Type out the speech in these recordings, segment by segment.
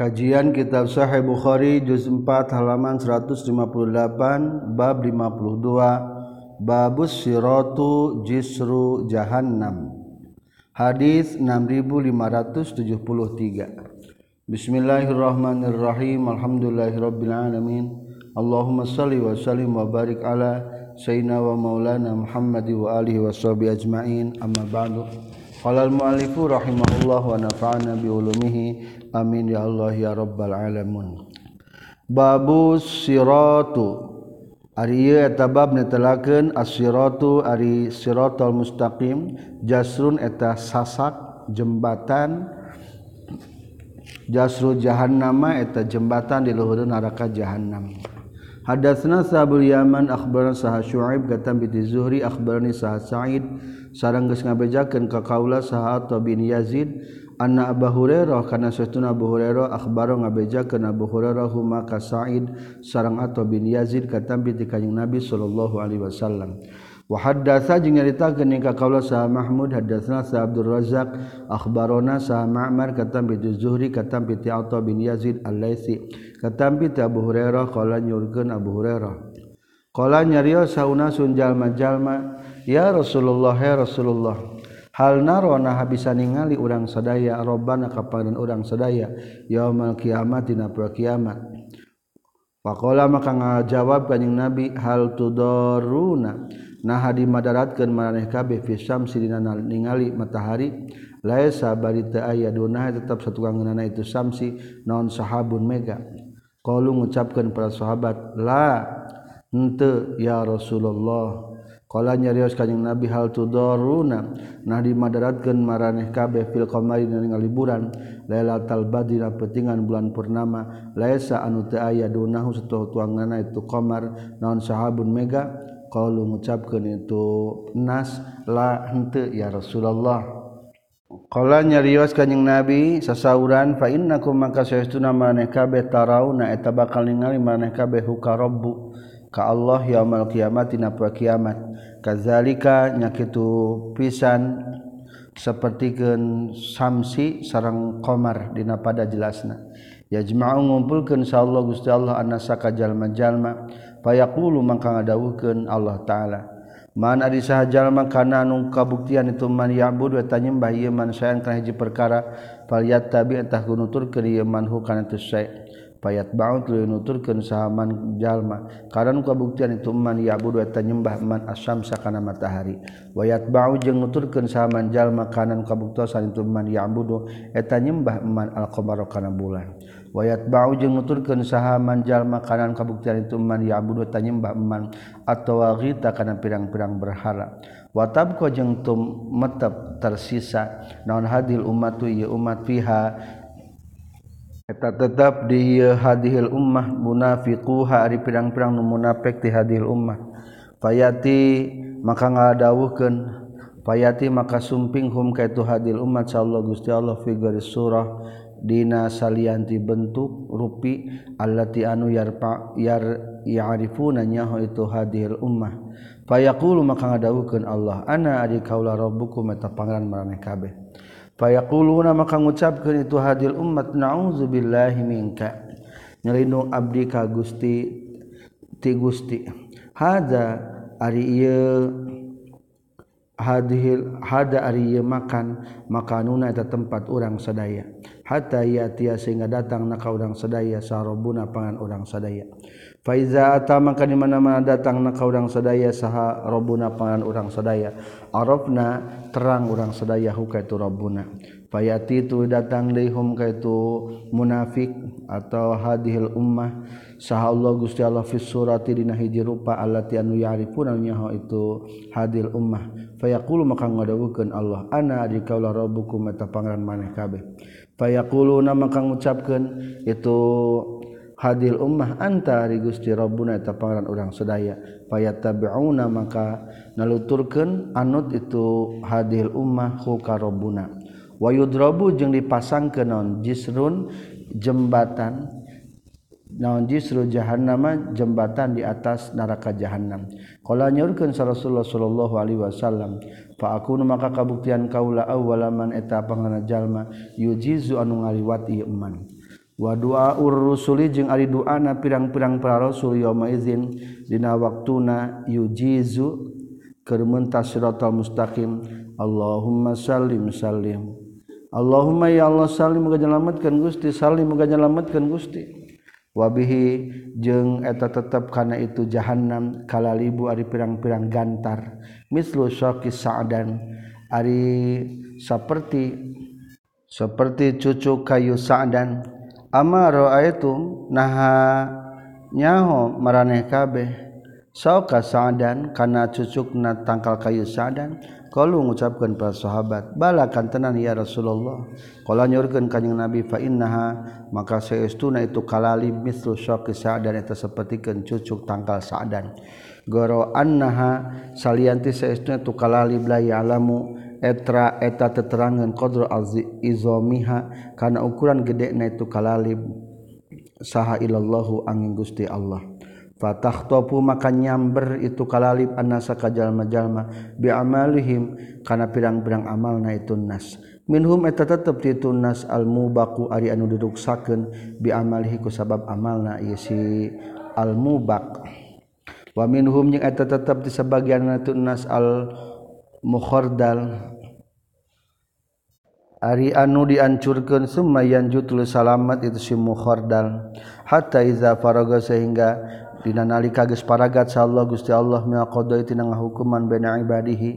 Kajian Kitab Sahih Bukhari juz 4 halaman 158 bab 52 Babus Siratu Jisru Jahannam. Hadis 6573 Bismillahirrahmanirrahim Alhamdulillahirabbil alamin. Allahumma salli wa sallim wa barik ala sayyidina wa maulana Muhammad wa alihi washabihi ajmain. Amma ba'du Qalal mu'alifu rahimahullah wa nafa'ana bi'ulumihi amin ya Allah ya rabbal alamun Babu siratu. Ari ieu eta bab netelakeun as-siratu ari siratal mustaqim. Jasrun eta sasak jembatan. Jasru jahannama eta jembatan di luhur neraka jahannam. Hadatsna Sabul Yaman akhbarana Sa'ib katam bi Zuhri akhbarani Sa'id. sarang geus ngabejakeun ka kaula saha bin Yazid anna Abu Hurairah kana satuna Abu Hurairah akhbaro ngabejakeun Abu Hurairah huma ka Sa'id sareng Atha bin Yazid katambi ti kanjing Nabi sallallahu alaihi wasallam. Wa haddatsa jeung nyaritakeun ka kaula sa Mahmud haddatsna sa Abdul Razzaq akhbarona sa Ma'mar katambi ti Zuhri katambi ti Atha bin Yazid Al-Laitsi katambi ti Abu Hurairah qala nyurkeun Abu Hurairah. Qala nyarios sauna sunjal majalma ya Rasulullah ya Rasulullah. Hal narona bisa ningali urang sadaya robana kapanan urang sadaya yaumal kiamat dina poe kiamat. Pakola maka ngajawab kanjing Nabi hal tudoruna nah di madaratkeun maraneh kabeh fi syamsi dina ningali matahari. Laisa bari teu aya dunah tetap satukangeunana itu syamsi non sahabun mega. Qalu ngucapkeun para sahabat la henteu ya Rasulullah. Kala nyarios kanjing Nabi hal tudoruna nah di dimadaratkeun maraneh kabeh fil qamari dina liburan Lailatul Badri pentingan bulan purnama. Laisa anu teu aya dunahu satuh tuangna itu komar naon sahabun mega? Qalu ngucapkeun itu nas la henteu ya Rasulullah. Kala nyarios kanjing Nabi sasauran fa innakum maka saestuna maneh kabeh tarauna eta bakal ningali maraneh kabeh hukarobbu ka Allah yaumal kiamat dina poe kiamat. Kadzalika nyakitu pisan sapertikeun samsi sareng qamar dina pada jelasna. Yajma'u ngumpulkeun insyaallah Gusti Allah annasa ka jalma-jalma fayaqulu mangka ngadawuhkeun Allah taala. Man ari saha jalma kana nu kabuktian itu man ya'bud wa tanyembah ieu man sayan kana hiji perkara fal yattabi' tah kunutur kana ieu man hu kana tusai' payat banget nuturkeun sahaman jalma. Karena kabuktian itu man ya eta nyembah man asyamsa kana matahari. Wayat bau jeung nuturkeun sahaman jalma kana kabuktosan itu man ya eta nyembah man al qamara kana bulan. Wayat bau jeung nuturkeun sahaman jalma kana kabuktian itu man ya eta nyembah man atau ghita kana pirang-pirang berhala. Watab ko jeung tum metep tersisa. Naon hadil umat ieu umat fiha Eta tetap di hadhil ummah munafiquha ari pirang-pirang nu munafik di hadhil ummah. Fayati maka ngadawuhkeun fayati maka sumping hum ka itu hadil ummah sallallahu Gusti Allah fi garis surah dina salianti bentuk rupi allati anu yarfa yar ya'rifuna nyaho itu hadil ummah. Fayaqulu maka ngadawuhkeun Allah ana adi kaula rabbukum? Eta pangeran maraneh kabeh. Fayaquluna maka ngucapkeun itu hadil ummat na'udzubillahi minka. Nyelindung abdi ka Gusti ti Gusti. Hada ari ieu hadhil hada ari ieu makan makanuna eta tempat urang sadaya. Hatta yatia sehingga datang na ka urang sadaya sarobuna pangan urang sadaya. Faizata maka di mana-mana datang na ka urang sadaya saha Rabbuna pangan urang sadaya. Arabna terang urang sadaya huka itu Rabbuna. Fayati itu datang lihum ka itu munafik atau hadhil ummah saha Allah Gusti Allah fi surati dina hiji rupa allati anu yarifun nyaho itu hadil ummah. Fayaqulu maka ngadawukeun Allah ana di kaula rabbukum eta pangeran maneh kabeh. Fayaquluna maka ngucapkeun itu hadil ummah anta ari Gusti Rabbuna eta pangaran urang sadaya. Fayattabi'una maka naluturkeun anut itu hadil ummah hu ka Rabbuna. Wa yudrabu jeung dipasangkeun naon? Jisrun jembatan. Naon jisru jahannam jembatan di atas neraka jahannam. Qala nyurkeun Rasulullah sallallahu alaihi wasallam fa aku maka kabuktian kaula awwalaman eta pangaran jalma yujizu anu ngaliwati iman wadua urusuli jeung ari duana pirang-pirang para rasul yauma izin dina waktuna yujizu keur muntah siratal mustaqim. Allahumma salim salim Allahumma ya Allah salim moga nyelametkeun Gusti salim moga nyelametkeun Gusti. Wabihi jeung eta tetep kana itu jahannam kalalibu ari pirang-pirang gantar. Mislu syaqis sa'dan ari saperti seperti cucu kayu sa'dan. Amarroaitum naha nyaho maraneh kabeh. Sauka saadan kana cucukna tangkal kayu saadan kalau mengucapkan para sahabat balakan tenan ya Rasulullah. Kalau nyurgen kanyang Nabi fa innaha maka seestuna itu kalali mislu syaqi saadan itu sapertikeun cucuk tangkal saadan. Goro annaha salianti seestuna itu kalali la ya'lamu etra eta teterangan qdro izomiha karena ukuran gede na itu kalalib saha ilallahu angin gusti Allah. Fatah topu maka nyamber itu kalalib anasa kajalma-jalma biamalihim karena pirang-pirang amal na itu nas. Minhum eta tetep ti itu nas al mubaku ari anu diduksakeun biamalihi ku sabab amalna ieu si al mubak wa minhum jeung eta tetep di sebagian na itu nas al mukhordal Ari anu diancurkan semayan jutul salamat itu si mukhordal hatta iza faraga sehingga dina nalika geus paragat Allah Gusti Allah mil qada tina hukuman baina ibadihi.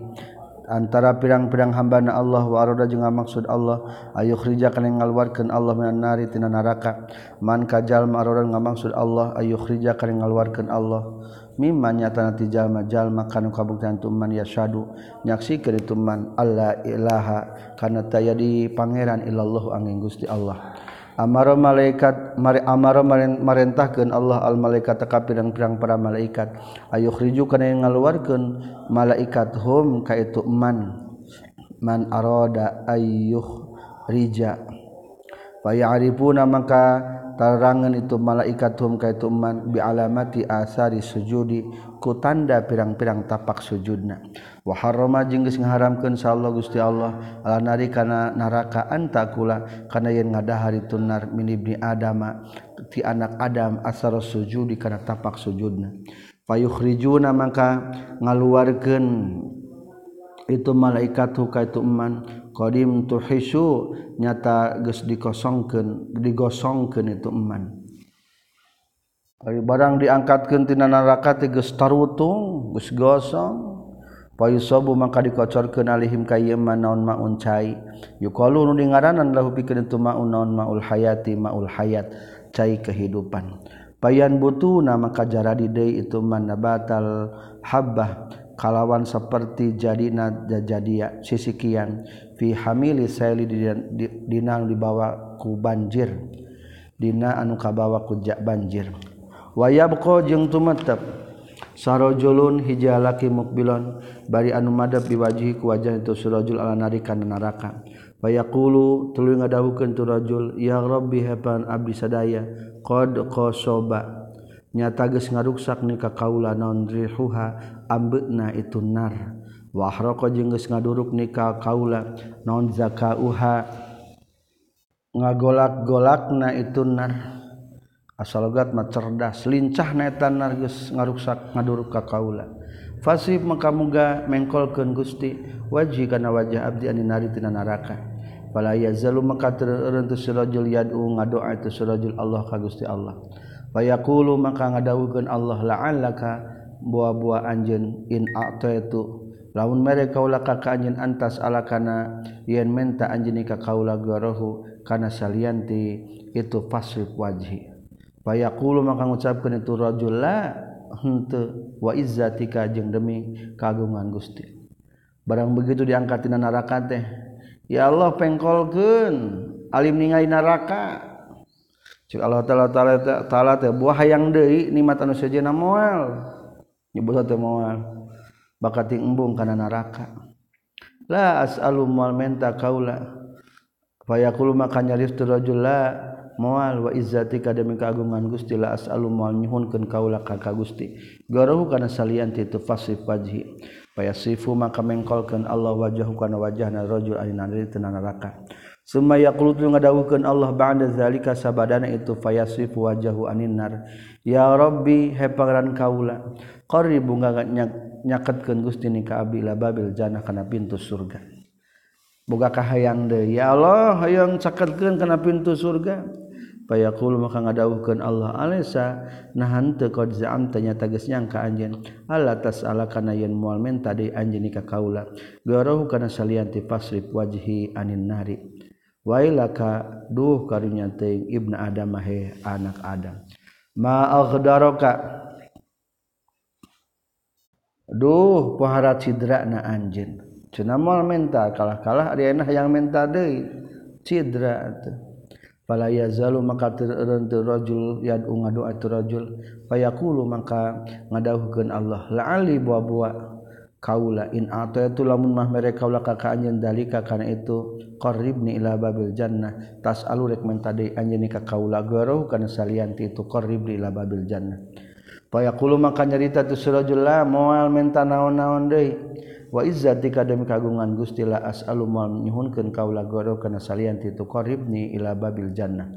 Antara pirang-pirang hambana Allah wa arada jeung maksud Allah ayu khrija kana ngaluarkeun Allah minan nari tina neraka man kajal marada ngamaksud Allah ayu khrija kana ngaluarkeun Allah. mimanya tanati jalma-jalma kanu kabuktian tuman ya syadu nyaksikeun tuman Allah ilaha kana taya di pangeran illallah angin Gusti Allah. Amaro malaikat mari amaro marentahkeun Allah al malaikat ka pirang-pirang para malaikat. Ayo khriju kana ngaluarkeun malaikat hum ka itu man. Man arada ayyuh rija. Fa ya'rifuna maka tarangan itu malaikat hum ka itu man bi alamati asari sujudi ku tanda pirang-pirang tapak sujudna. Wa harrama jeung geus ngaharamkeun sallallahu Gusti Allah ala nari kana neraka antakula kana yen ngadahar itu nar min ibni adama ti anak adam asar sujudi kana tapak sujudna. Fayukhrijuna maka ngaluarkeun itu malaikat hukaitu man Qdim tuhisu nyata geus dikosongkeun digosongkeun itu eman Ari barang diangkatkeun tina neraka teh geus tarutung, geus gosong. Payusabu maka dikocorkeun alihim ka ieu naon maun cai. Yuqalu nu dingaranan lahu pikeun itu maun naon maul hayati maul hayat cai kehidupan. Payan butuna maka jaradi deui itu man nabatal habbah kalawan seperti jadina jajadia sisikian fi hamili saili dina anu dibawa ku banjir. Dina anu kabawa ku banjir. Wayabqa jeung tumetep. Sarojulun hijalaki mukbilon. Bari anu madab biwajihi ku wajah itu surajul ala nari kana neraka. Wayaqulu tuluy ngadawukeun tu rajul ya rabbi haban abdi sadaya qad qasoba nyata geus ngaruksak ni ka kaula naon rihuha ambeuna itu nar. wahroko jeung geus ngaduruk nikah kaula. Non zakauha ngagolak-golakna itu nar. Asalogat mah cerdas. Lincah neta nar geus ngaruksak ngaduruk ka kaula. Fasib maka muga mengkolkeun Gusti. Waji kana wajah abdi anu nari tina neraka fala yazalu maka tereureun tu sirajul yad'u ngadoa tu sirajul Allah ka Gusti Allah. Wa yaqulu maka ngadawukeun Allah la'allaka buah-buah anjeun in a'taitu laun mere kaula ka anjin antas ala kana yen menta anjeun ka kaula garahu kana salianti itu fasrif wajhi. Fayaqulu maka ngucapkeun itu rajul la henteu wa izzatika jeung demi kagungan Gusti. Barang begitu diangkat tina neraka teh ya Allah pengkolkeun alim ningali neraka. Cik Allah taala taala taala teh buah hayang deui nikmat anu sejenna moal. Nyebut teh moal. Bakat embung kana neraka la as'alu mal menta kaula fa yaqulu maka nyaris tu rajul la wa izzatika demi keagungan Gusti la as'alu mal nyuhunkeun kaula ka Gusti garahu kana salian itu fasif wajhi fa yasifu maka mengkolkeun Allah wajahu kana wajahna rajul alina neraka Semayakulu ngadahukan Allah ba'da zalika sabadana itu fayasifu wajahu aninnar. Ya Rabbi hepangaran kaula. Qari bunga nyaketkeun Gusti ni ka abdi ila babil jannah kana pintu surga. Boga kahayang deui ya Allah hayang caketkeun kana pintu surga. Fayaqul maka ngadawuhkeun Allah alaisa nahan teu qad za'am tanya geus nyangka anjeun ala tasala kana yen moal menta deui anjeun ka kaula? Garahu kana salian ti fasrif wajhi anin nari. Wailaka duh karunya teuing ibnu adam he anak adam. Ma aghdaraka Duh pohara cidra na anjin Cenah mal menta kalah-kalah Ariana yang menta deui. Cidra tuh fala yazalu maka tereureun rajul yad'u ngadoa tu rajul. Fayaqulu maka ngadawuhkeun Allah la'ali bua-bua kaula in ataitu lamun mah mere kaula ka ka anjeun dalika kana itu qarribni ila babil jannah. Tas'alu rek menta deui anjeun ka kaula garuh kana salian ti itu qarribni ila babil jannah. Fayaqulu maka nyarita tu sirajul la moal menta naon-naon deui. Wa izzati kadem kagungan Gusti la as'alu moal nyuhunkeun kaula goro kana salian ti tu qaribni ila babil jannah.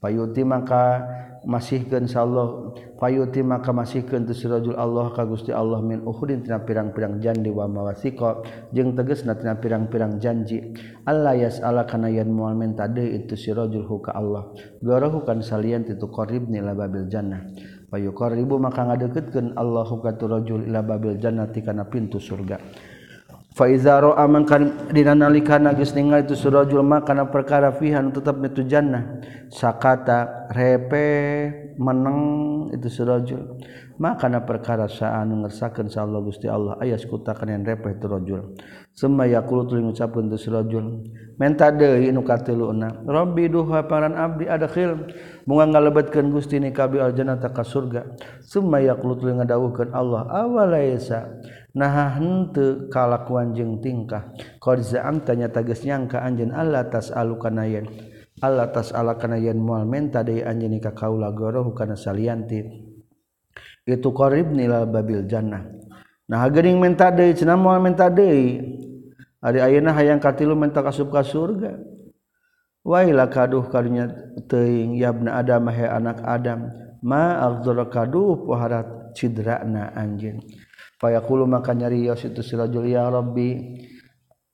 Payuti maka masihkeun sallallahu payuti maka masihkeun tu sirajul Allah ka Gusti Allah min ukhudin tina pirang-pirang janji wa mawasiqa jeung tegasna tina pirang-pirang janji Allah yas'ala kana yan moal menta deui itu sirajul hu ka Allah goro kan salian ti tu qaribni ila babil jannah. Payukor ribu maka ngadeketkeun Allahu katurajul ila babil jannati kana pintu surga. Fa iza ra'a man kan dina nalikana geus ningali itu surajul makana kana perkara fihan tetap itu jannah. Sakata repe meneng itu surajul. makana perkara saanu ngersakan sa Allah Gusti Allah ayas kutakan yang repeh terojul. semua yang tuli ngucapun terrojul menta dehi nukatilu na Rabbi duha paran abdi adakhil munga ngalebetkan Gusti ni kabi aljana taka surga. Semua yakulu tuli ngadawuhkan Allah awalaisa? Nah hente kalakuan jeng tingkah? Kau disaam tanya tagis nyangka anjen Allah tas alukanayen Allah tas alakanayen mual menta dehi anjenika kaulah gorohu kana saliantin itu qarib nilal babil jannah. Nah geuning menta deui cenah moal menta deui ari ayeuna hayang katilu menta kasup ka surga. Waila kaduh kadunya teuing yabna adam he anak adam. Ma azdur kaduh poharat cidrana anjeun fayaqulu maka nyari ya yos itu sirajul ya rabbi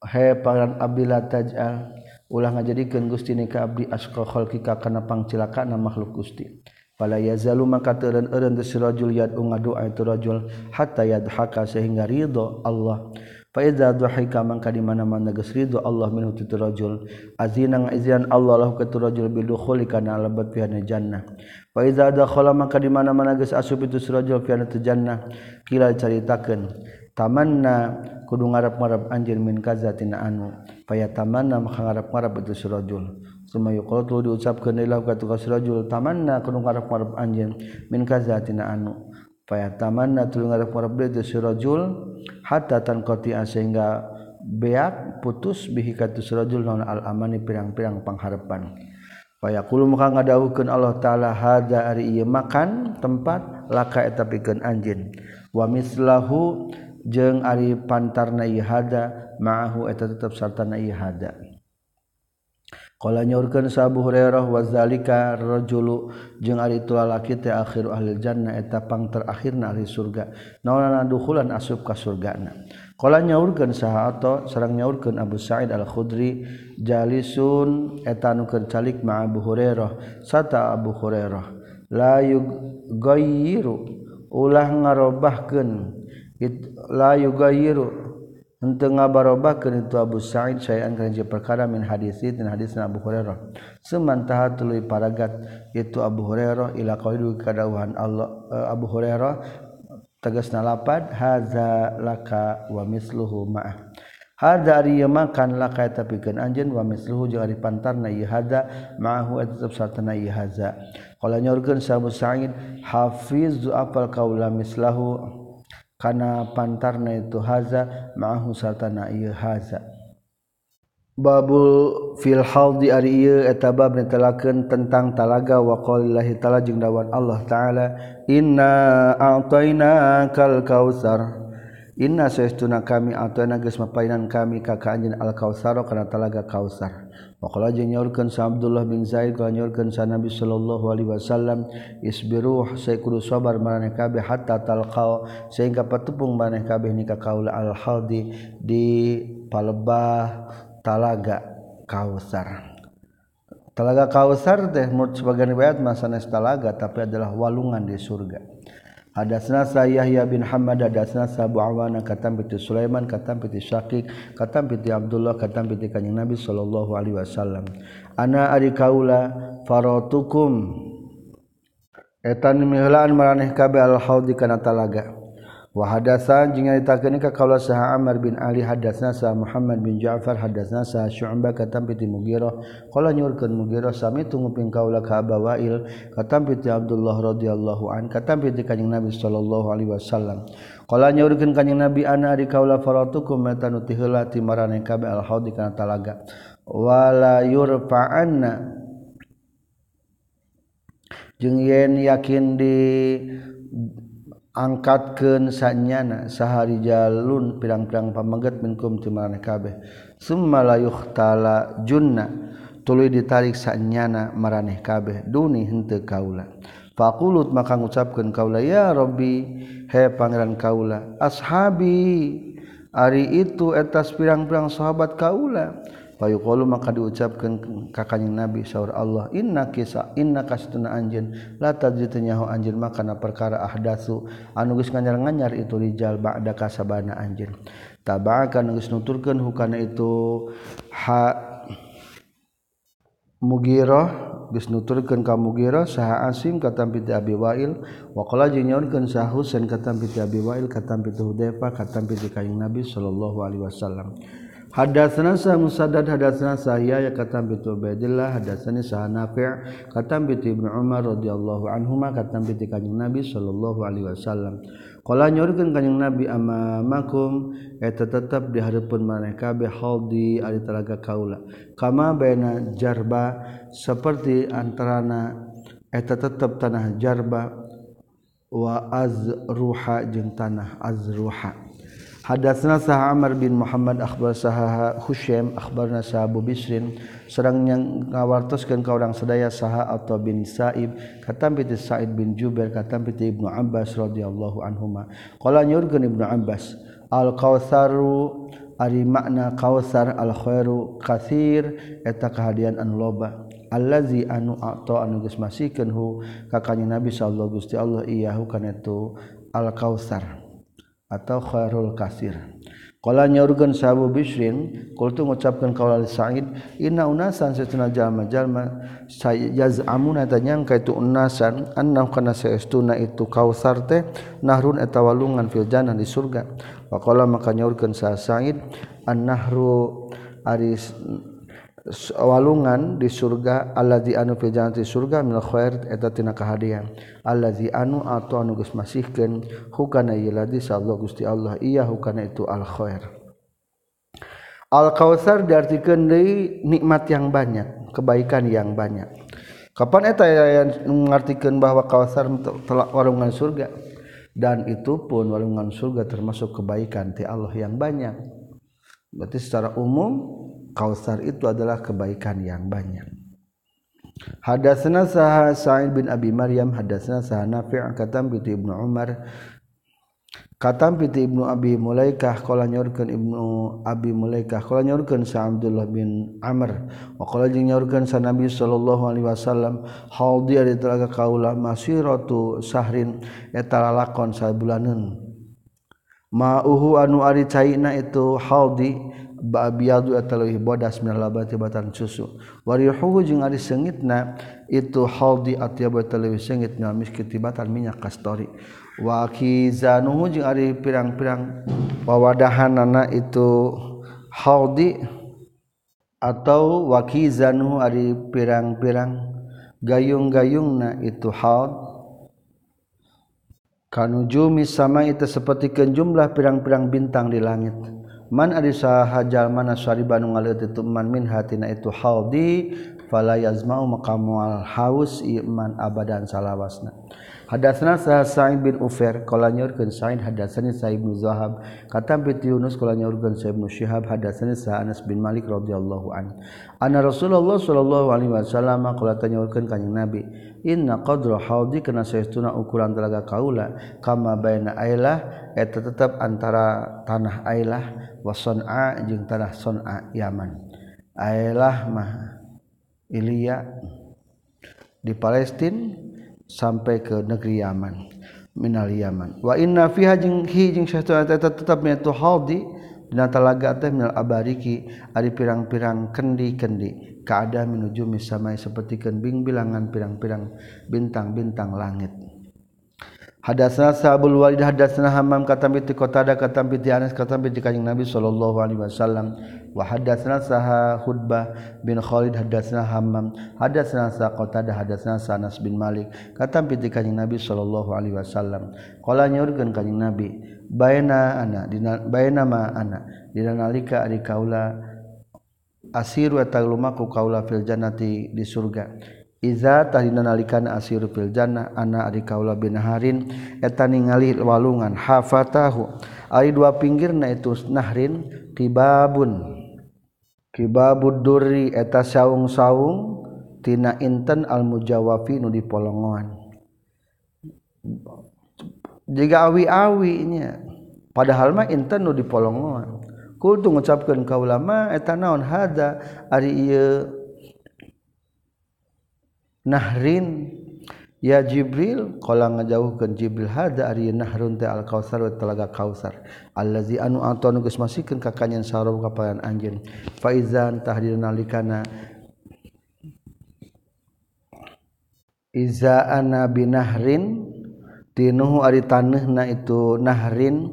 he paran abdillah tajal. Ulah ngajadikeun gusti ni ka abdi asqa khalqika kana pangcilaka na makhluk gusti. Fala yazalu maka teureun eureun sirajul yad'u ngadua itu rajul hatta yadhaka sehingga ridho Allah. Fa idza dhahika mangka di mana-mana geus ridho Allah minhu tu rajul. Azina ngaizinan Allah lahu ka tu rajul bil dukhuli kana alabat pihana jannah. Fa idza dakhala mangka di mana-mana geus asup itu si rajul pihana tu jannah. Kila caritakeun tamanna kudu ngarap-ngarap anjeun min kaza tina anu. fa tamanna maka ngarap-ngarap itu rajul. Suma tu diucapkeun kata katu kasrajul tamanna kunu ngarep-ngarep anjeun min kazatina anu. Fa tamanna tulung ngarep-ngarep de sirajul hatta tanqati'a sehingga beak putus bihi katu sirajul naun al amani pirang-pirang pangharepan. Fa yaqulu maka ngadawukeun Allah taala hadza ari ieu makan tempat laka eta pikeun anjeun. Wa mislahu jeung ari pantarna ieu hada ma'ahu eta tetep sarta na ieu hada. Kala nyaurkeun Abu Hurairah wa zalika rajulu jeung ari itu lalaki teh akhir ahli jannah eta pang terakhirna ahli surga. Naonana dukhulan asup ka surgana. Kala nyaurkeun saha ato sareng nyaurkeun Abu Sa'id Al-Khudri jalisun eta nu keur calik ma Abu Hurairah sata Abu Hurairah la yughayyiru ulah ngarobahkeun la yughayyiru Ente ngabarobakeun itu Abu Sa'id syai'an kana perkara min hadis itu hadis Abu Hurairah. Semantaha tuluy paragat itu Abu Hurairah ila qaidu kadawuhan Allah eh, Abu Hurairah tegasna lapad hadza laka wa misluhu ma'ah. Hadza ari makan laka tapikeun anjeun wa misluhu jeung ari pantarna ieu hadza ma'ahu atap satana ieu hadza. Qala nyorkeun Abu Sa'id hafizu apal qaula mislahu kana pantarna itu haza ma'ahu sartana ieu haza. Babul fil haldi ari ieu eta bab netelakeun tentang talaga wa qaulillahi taala jeung dawan Allah taala. Inna a'tayna kal kautsar. Inna saestuna kami atuna geus mapainan kami ka kanjin al kausar kana talaga kausar Wakala jeung nyorkeun sa Abdullah bin Zaid kana nyorkeun sa Nabi sallallahu alaihi wasallam isbiru saya kudu sabar maraneh kabeh hatta talqau sehingga patepung maraneh ni nika kaula al haldi di palebah talaga Kausar. Talaga Kausar teh menurut sebagian riwayat mah talaga tapi adalah walungan di surga. Hadasna sa Yahya bin Hamad hadasna sa Abu Awana katam piti Sulaiman katam piti Syakik katam piti Abdullah katam piti Kanjeng Nabi sallallahu alaihi wasallam. Ana ari kaula faratukum etan mihlaan maraneh kabe al haudi kana talaga. Wahadasan jeung nyaritakeun ka kaula saha Amr bin Ali hadasna sa Muhammad bin Ja'far hadasna sa Syu'bah katam piti Mughirah. Qala nyurkeun Mughirah sami tunguping kaula ka Abawail katam piti Abdullah radhiyallahu an katam piti kanjing Nabi sallallahu alaihi wasallam. Qala nyurkeun kanjing Nabi ana ari kaula faratukum mata nuti heula ti marane kabe al-haudi kana talaga. Wala yurfa'anna jeung yen yakin di angkatkeun sanyana sahari jalun pirang-pirang pamangget minkum ti kabeh. Summa la yukhtala junna tuluy ditarik sanyana maraneh kabeh duni henteu kaula. Faqulut maka ngucapkeun kaula ya rabbi he pangeran kaula ashabi ari itu etas pirang-pirang sahabat kaula. Payukolu maka diucapkan kakaknya Nabi syaur Allah inna kisah inna kasituna anjin la tadritu anjin makana perkara ahdatsu. Anu geus nganyar-nganyar itu rijal ba'da kasabana anjin. Tabaka geus nuturkeun hukana itu ha Mugirah geus nuturkeun ka Mugirah saha Asim katam piti Abi Wa'il wa qala jeung nyaurkeun saha Husain katam piti Abi Wa'il katam piti Hudzaifah katam piti kanjing Nabi sallallahu alaihi wasallam Hadasanasa musadad hadasanasa ya ya katam bitu Ubaidillah hadasani sah Nafi' katam bitu Ibnu Umar radhiyallahu anhuma katam bitu Kanjeng Nabi sallallahu alaihi wasallam. Qala nyorkeun Kanjeng Nabi amamakum eta tetep di hareupeun maneh kabeh haldi ari talaga kaula. Kama baina jarba seperti antarana eta tetep tanah jarba wa azruha jeung tanah azruha. Hadatsna Sah Amr bin Muhammad akhbar sahaha Husaim akhbarna Sah Abu Bisrin. Sareng yang ngawartoskeun ka urang sadaya saha atau bin Sa'ib katam bi Sa'id bin Jubair katam bi Ibnu Abbas radhiyallahu anhuma. Qala nyurkeun Ibnu Abbas al kautsaru ari makna kautsar al khairu katsir eta kahadian anu loba. Allazi anu ata anu geus masikeun hu ka kanjeng Nabi sallallahu alaihi wasallam Allah iyahu kana itu al kautsar atau khairul kasir. Kala nyaurkeun sahabu Bishrin kultu ngucapkeun kaula Sa'id inna unasan satuna jalma-jalma sayazamuna tanyangka itu unasan annahu kana saestuna itu kausar teh nahrun eta walungan fil jannah di surga. Wa qala maka nyaurkeun sa Sa'id annahru aris walungan di surga allazi anu fi jannati surga min khair eta tina kahadian. Allazi anu atau anu geus masihkeun hukana yaladi sallallahu Gusti Allah iya hukana itu al khair. Al kautsar diartikeun deui nikmat yang banyak kebaikan yang banyak. Kapan eta yang mengartikan bahwa kautsar walungan surga? Dan itu pun walungan surga termasuk kebaikan ti Allah yang banyak. Berarti secara umum Kausar itu adalah kebaikan yang banyak. Hadasna saha Sa'id bin Abi Maryam hadasna saha Nafi' katam bi Ibnu Umar katam piti Ibnu Abi Mulaikah qala nyorkeun Ibnu Abi Mulaikah qala nyorkeun sa Abdullah bin Amr wa qala jeung nyorkeun sa Nabi sallallahu alaihi wasallam hal ari telaga kaula masiratu sahrin eta lalakon sabulaneun mauhu anu ari caina itu haldi babiadu atalawih bodas minal labati batang susu. Warihuhu jeung ari seungitna itu haldi atyabu atalawih seungit minal miski tibatan minyak kastori. Wa kizanuhu jeung ari pirang-pirang wawadahanana itu haldi atau wakizanuhu ari pirang-pirang gayung-gayungna itu hald kanujumi sama itu seperti jumlah pirang-pirang bintang di langit. Man ari sahajal mana sariban ngaleut itu man min hatina itu haldi fala yazma'u maqamual haus iman abadan salawasna. Hadatsana Sa'id bin Ufair qala nyurkeun Sa'id hadatsani Sa'id bin Zahab. Kata bi Yunus qala nyurkeun Sa'id bin Syihab hadatsani Sa'anas bin Malik radhiyallahu an. Anna Rasulullah sallallahu alaihi wasallam qala tanyurkeun kanjing Nabi inna qadra haudi kana saestuna ukuran telaga kaula kama baina ailah eta tetap antara tanah ailah wa son'a jeung tanah son'a Yaman. Ailah mah Ilya di Palestina sampai ke negeri Yaman minal Yaman. Wa inna fiha jeung hi jeung saestuna eta tetap metu haudi dina telaga teh minal abariki ari pirang-pirang kendi-kendi. keada menuju misamai sepertikan bing bilangan pirang-pirang bintang-bintang langit. Hadasna sahabul walid hadasna hamam katam bi qatada katam bi anas katam bi kanjeng nabi sallallahu alaihi wasallam. Wa hadasna saha hudbah bin khalid hadasna hamam hadasna sa qatada hadasna sa anas bin malik katam bi kanjeng nabi sallallahu alaihi wasallam. Qala nyaurkeun kanjeng nabi baena ana dina baena ma ana dina nalika ari kaula asir watalumaku kaula fil jannati di surga. Iza tahdina nalikan asiru filjana ana ari kaula binaharin eta ningali walungan hafatahu. Ari dua pinggirna itu nahrin kibabun. Kibabud durri eta saung-saung tina inten al mujawafi nu dipolongoan. Jika awi nya padahal mah inten nu dipolongoan. kultu ngucapkeun ka ulama eta naon hada. Ari ieu nahrin ya Jibril kalau ngajauhkan Jibril hada. Ari nahrun teh al kausar wa telaga kausar. Allazi anu antonu geus masikeun ka kanyen sarab kapalan anjeun. Faizan tahdir likana iza ana binahrin tinuhu ari taneuhna itu nahrin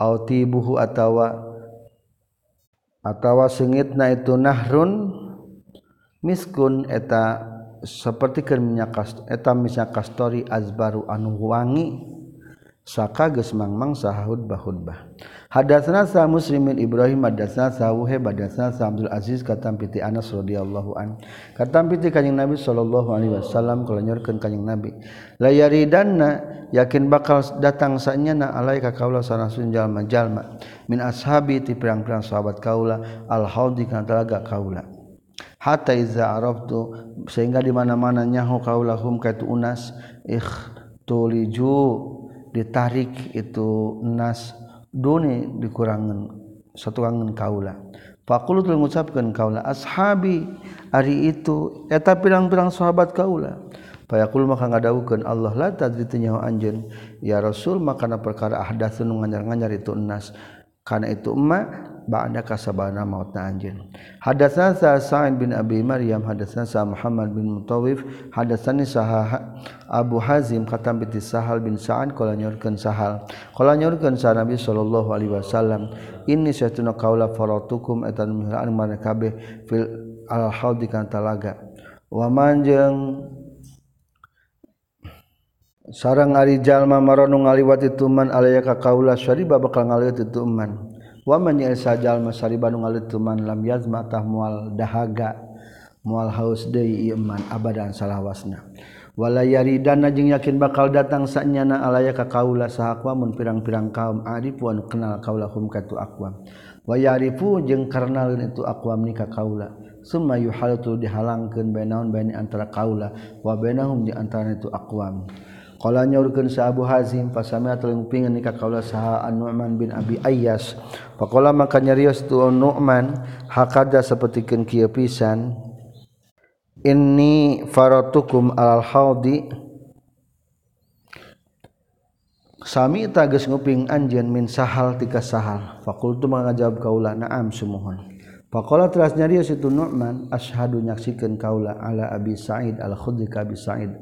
au tibuhu atawa atawa sengit na itu nahrun miskun eta seperti minyak eta minyak kastori azbaru anu wangi saka geus mangmang sahud bahudbah hadatsana sa muslimin ibrahim hadatsana sa wuhe hadatsana sa abdul aziz katam piti anas radhiyallahu an. Katam piti kanjing nabi sallallahu alaihi wasallam kala nyorkeun kanjing nabi. La yaridanna yakin bakal datang sanyana alaika kaula sanasun jalma jalma min ashabi ti pirang-pirang sahabat kaula al haudi kana talaga kaula hatta iza araftu sehingga di mana-mana nyaho kaulahum ka itu unas ikhtuliju ditarik itu nas duni dikurangan satuangan kaula. Fakultul mengucapkan kaula ashabi ari itu eta pirang-pirang sahabat kaula. Fayaqul maka ngadawukeun Allah la tadri anjeun. Ya Rasul makana perkara ahdatsun nganyar-nganyar itu nas karena itu emak ba'da kasabana mautna anjeun. Hadatsana sa sa'id bin abi maryam hadatsana sa muhammad bin mutawif hadatsani sa abu hazim katam bi sahal bin sa'an qala nyorkeun sahal. Qala nyorkeun sa nabi sallallahu alaihi wasallam inni satuna qaula faratukum etan mihran man kabeh fil al haud kana talaga. Wa manjeng sarang arijallma marong ngaliwati tuman aya ka kaula syariba bakal ngaliwati tuman. Waman sajallma sariba nu ngalit tuman lam yazma mual dahaga mual haus deui iman abadan salawasna. Wala yaridana jeung yakin bakal datang sanyana alaya ka kaula sahaqwa mun pirang-pirang kaum arifuan kenal kaula hum katu aqwam wa jeung itu aqwam ni ka kaula. Summa yuhalatu dihalangkeun bainaun baini antara kaula wa bainahum di antara itu aqwam Kalanya urgen sa Abu Hazim pasamia terlengpingan nikah kaulah sah An Nu'man bin Abi Ayyas. Pakola makanya rios tu An Nu'man hakada seperti ken kiepisan. Ini faratukum al haudi. Sami tages nguping anjen min sahal tika sahal. Fakultu mengajab kaulah naam semua. Pakola teras nyarios itu Nu'man ashadu nyaksikan kaula ala Abi Sa'id al-Khudri ka Abi Sa'id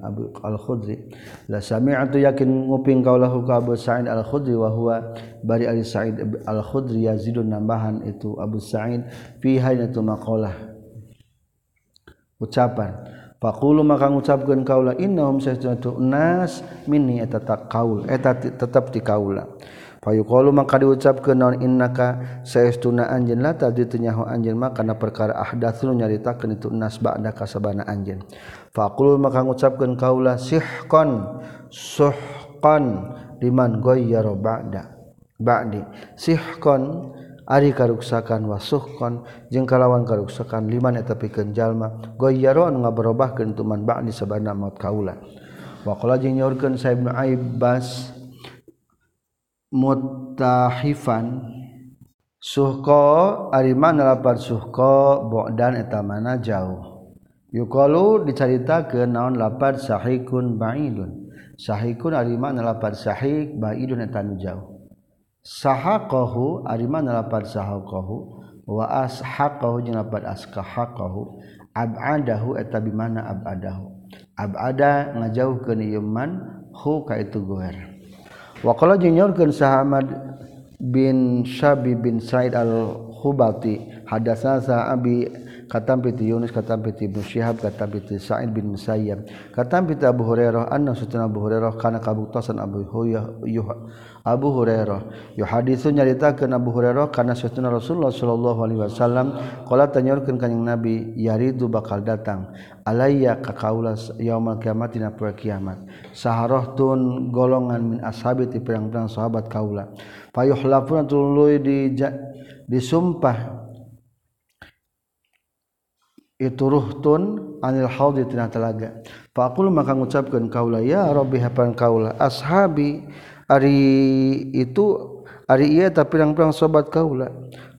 al-Khudri. La sami'atu yakin nguping kaulahu ka Abu Sa'id al-Khudri wa huwa bari Ali Sa'id al-Khudri yazidun nambahan itu Abu Sa'id fi hainatu maqalah. Ucapan. Fakulu maka ngucapkeun kaula innahum sesatu nas minni eta kaul eta tetap di kaula payukolu maka diucapkeun non innaka saestuna anjeun. La taditunya anjeun maka kana perkara ahdatsun nyaritakeun itu nas ba'da kasabana anjeun. Faqul maka ngucapkeun kaula sihqan suhqan liman ghayyara ba'da. Ba'di sihqan ari karuksakan wasuhkon jeung kalawan karuksakan liman eta pikeun jalma goyyaro anu ngaberobahkeun tuman ba'di sabana maut kaula. Waqala jeung nyaurkeun sa ibnu abbas mutahifan. Suhko arimah nalapan suhko bokdan etamana jauh. Yukalu dicarita ke naon lapan sahikun ba'idun. Sahikun arimah nalapan sahik ba'idun etanu jauh. Sahakohu arimah nalapan sahakohu wa ashaqahu jeung lapan askahaqahu abadahu eta bimana abadahu. Abada ngajauhkeun ieu man hu ka itu goer Wakala nyorkan sahamad bin Syabi bin Said al-Khubati hadasna sa Abi katam piti Yunus katam piti Ibnu Syihab katam piti Sa'id bin Musayyab katam piti Abu Hurairah anna sutuna Abu Hurairah kana kabuktosan Abu Huyah Abu Hurairah. Yo haditsu nyaritakeun Abu Hurairah kana sutuna Rasulullah sallallahu alaihi wasallam qala tanyaurkeun kanjing Nabi yaridu bakal datang. Alayya ka kaula yaumul kiamat dina poe kiamat. Saharohtun golongan min ashabi ti pirang-pirang sahabat kaula. Payuhlafuna tuluy di disumpah itu ruhtun anil haudi tina telaga. Faqul maka ngucapkeun kaula ya rabbi hapan kaula ashabi ari itu ari ieu ta pirang-pirang sahabat kaula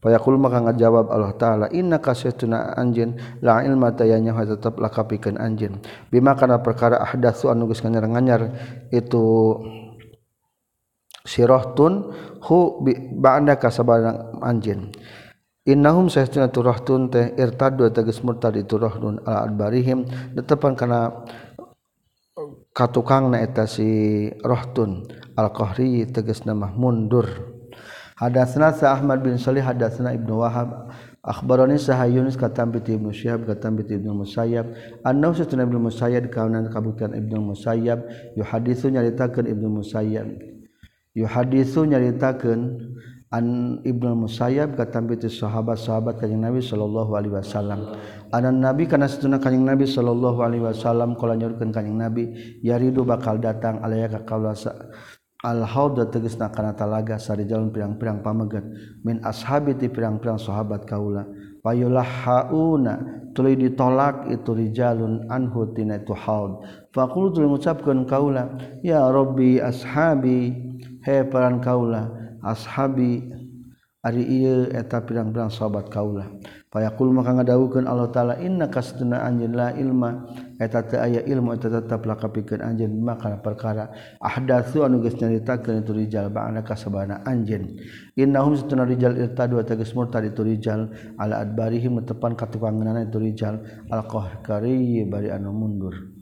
Fayaqul maka ngajawab Allah taala inna kasatuna anjeun la ilma tayanya tetap lakapikeun anjeun bima kana perkara ahdatsu anu geus nganyar-nganyar itu sirohtun hu ba'da kasabana anjeun Innahum sahtuna turahtun teh irtadu tegas murtad itu rahdun ala adbarihim. Tetepan kana katukang na eta si rahtun al qahri tegas nama mundur. Hadatsna sa Ahmad bin Salih hadatsna Ibnu Wahab. Akhbarani saha Yunus katam bi Ibnu Syihab katam bi Ibnu Musayyab. Annahu satuna Ibnu Musayyab kaunan kabutan Ibnu Musayyab. Yuhaditsu nyaritakeun Ibnu Musayyab. Yuhaditsu nyaritakeun an Ibnu Musayyab katam bi sahabat-sahabat kanjing Nabi sallallahu alaihi wasallam. Anan nabi kana satuna kanjing Nabi sallallahu alaihi wasallam kala nyorkeun kanjing Nabi yaridu bakal datang alaya ka kaula Al-hauda teges na kana talaga sari jalan pirang-pirang pamegat min ashabi ti pirang-pirang sahabat kaula. Payulah hauna tuluy ditolak itu rijalun anhu tina itu haud. Tuluy ngucapkeun kaula ya rabbi ashabi he paran kaula ashabi ari ieu eta pirang-pirang sahabat kaula. Payakul maka ngadawukeun Allah taala inna kasduna anjeun la ilma. Eta teu aya ilmu eta tetep lakapikeun anjeun maka perkara. Ahdatsu anu geus nyaritakeun itu rijal ba'ana kasabana anjeun. Innahum satuna rijal irtadu eta geus murtad itu rijal. Ala adbarihim tepan katukanganana itu rijal. Al qahkari bari anu mundur.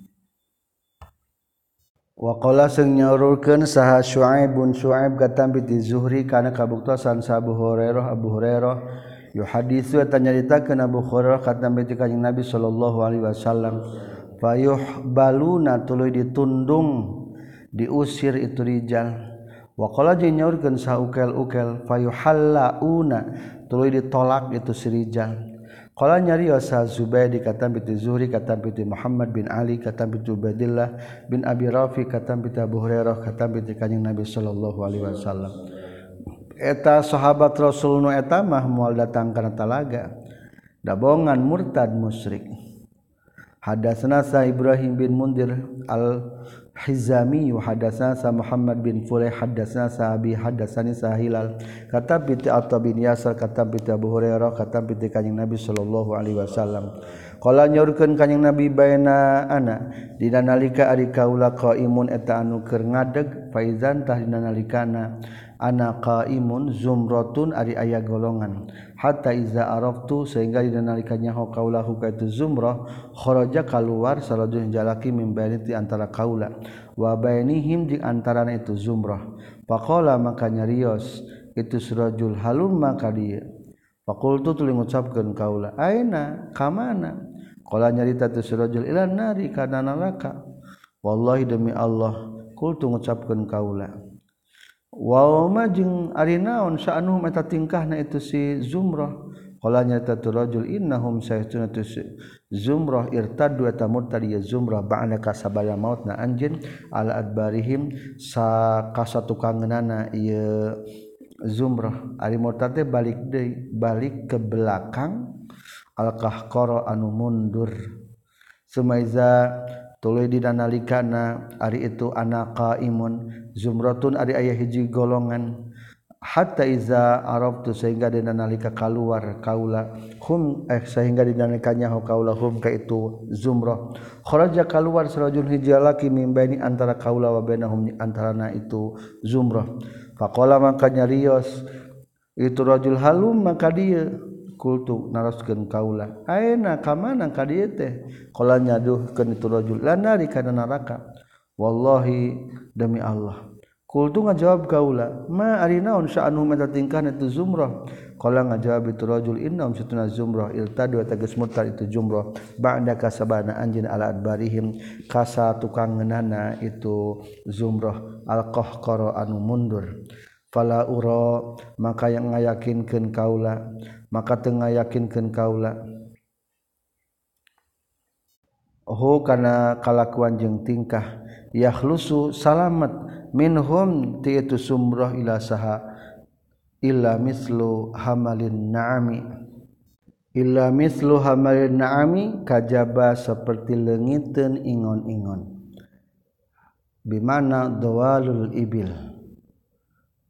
Wakola sing nyorulkeun saha Shu'aib bin Syuaib katambi ti Zuhri kana kabuktasan sa Abu Hurairah. Abu Hurairah yuhaditsu eta nyaritakeun Abu Hurairah katambi ti Kanjeng Nabi sallallahu alaihi wasallam fayuh baluna tuluy ditundung diusir itu rijal. Wakola jeung nyaurkeun saukel-ukel fayuhallauna tuluy ditolak itu si rijal. Qala nyariosa Zubair dikata binti Zuhri kata binti Muhammad bin Ali kata binti Ubaidillah bin Abi Rafi kata binti Abu Hurairah kata binti kanjeng Nabi sallallahu alaihi wasallam. Eta sahabat Rasul nu eta mah moal datang kana talaga. Dabongan murtad musyrik. Hadatsana Ibrahim bin Mundir al Hizami hadasna sa Muhammad bin Fulay hadasna sa Abi hadasani sa Hilal. Kata piti atau bin Yasar kata piti Abu Hurairah kata piti kanjing Nabi sallallahu alaihi wasallam. Qala nyurkeun kanjing Nabi baina ana dina nalika ari kaula qaimun eta anu keur ngadeg faizan tah dina nalikana ana qaimun zumratun ari aya golongan. Hatta iza araftu sehingga dinalikannya ho kaulahu ka itu zumrah kharaja keluar salajun jalaki min bainiti antara kaula. Wa bainihim di antara itu zumrah. Faqala maka nyarios itu surajul halum maka dia. Faqultu tuluy ngucapkeun kaula aina? Kamana? Qala nyarita tu surajul ila nari kana neraka. Wallahi demi Allah qultu ngucapkeun kaula wamang ari naon saanu meta tingkah tingkahna itu si Zumrah. Qala nyata rajul innahum saytuna tu Zumrah irtaddu eta murtad ya Zumrah ba'da kasabaya mautna anjeun ala adbarihim sa kasatukangeunana ieu Zumrah. Ari murtad balik deui balik ke belakang. Al-kahqara anu mundur. Sumaiza tuluy didanalikana ari itu anak qaimun zumratun ari ayah hiji golongan. Hatta iza arabtu sehingga dinalika keluar kaula hum eh sehingga dinalikanya ho kaula hum ka itu zumrah. Kharaja keluar sarajul hijalaki mimbaini antara kaula wa bainahum antarana itu zumrah. Faqala maka nyarios itu rajul halum maka dia. kultu naraskeun kaula. Aina ka mana ka dieu teh? Qala nyaduhkeun itu rajul lanari kana neraka wallahi demi Allah. Kultu ngajawab kaula ma ari naon sa'anu mata tingkahna itu zumrah? Qala ngajawab itu rajul innahum satuna zumrah iltadu wa tagas mutar itu zumrah ba'da kasabana anjin ala adbarihim. Kasa tukang ngeunana itu zumrah alqahqara anu mundur. Fala ura maka yang ngayakinkeun kaula maka teu ngayakinkeun kaula oh kana kalakuan jeung tingkah. Yakhlusu salamat minhum ti itu sumrah ila saha illa mislu hamalin na'ami. Illa mislu hamalin na'ami kajaba seperti lengiten ingon-ingon. Bimana dawalul ibil.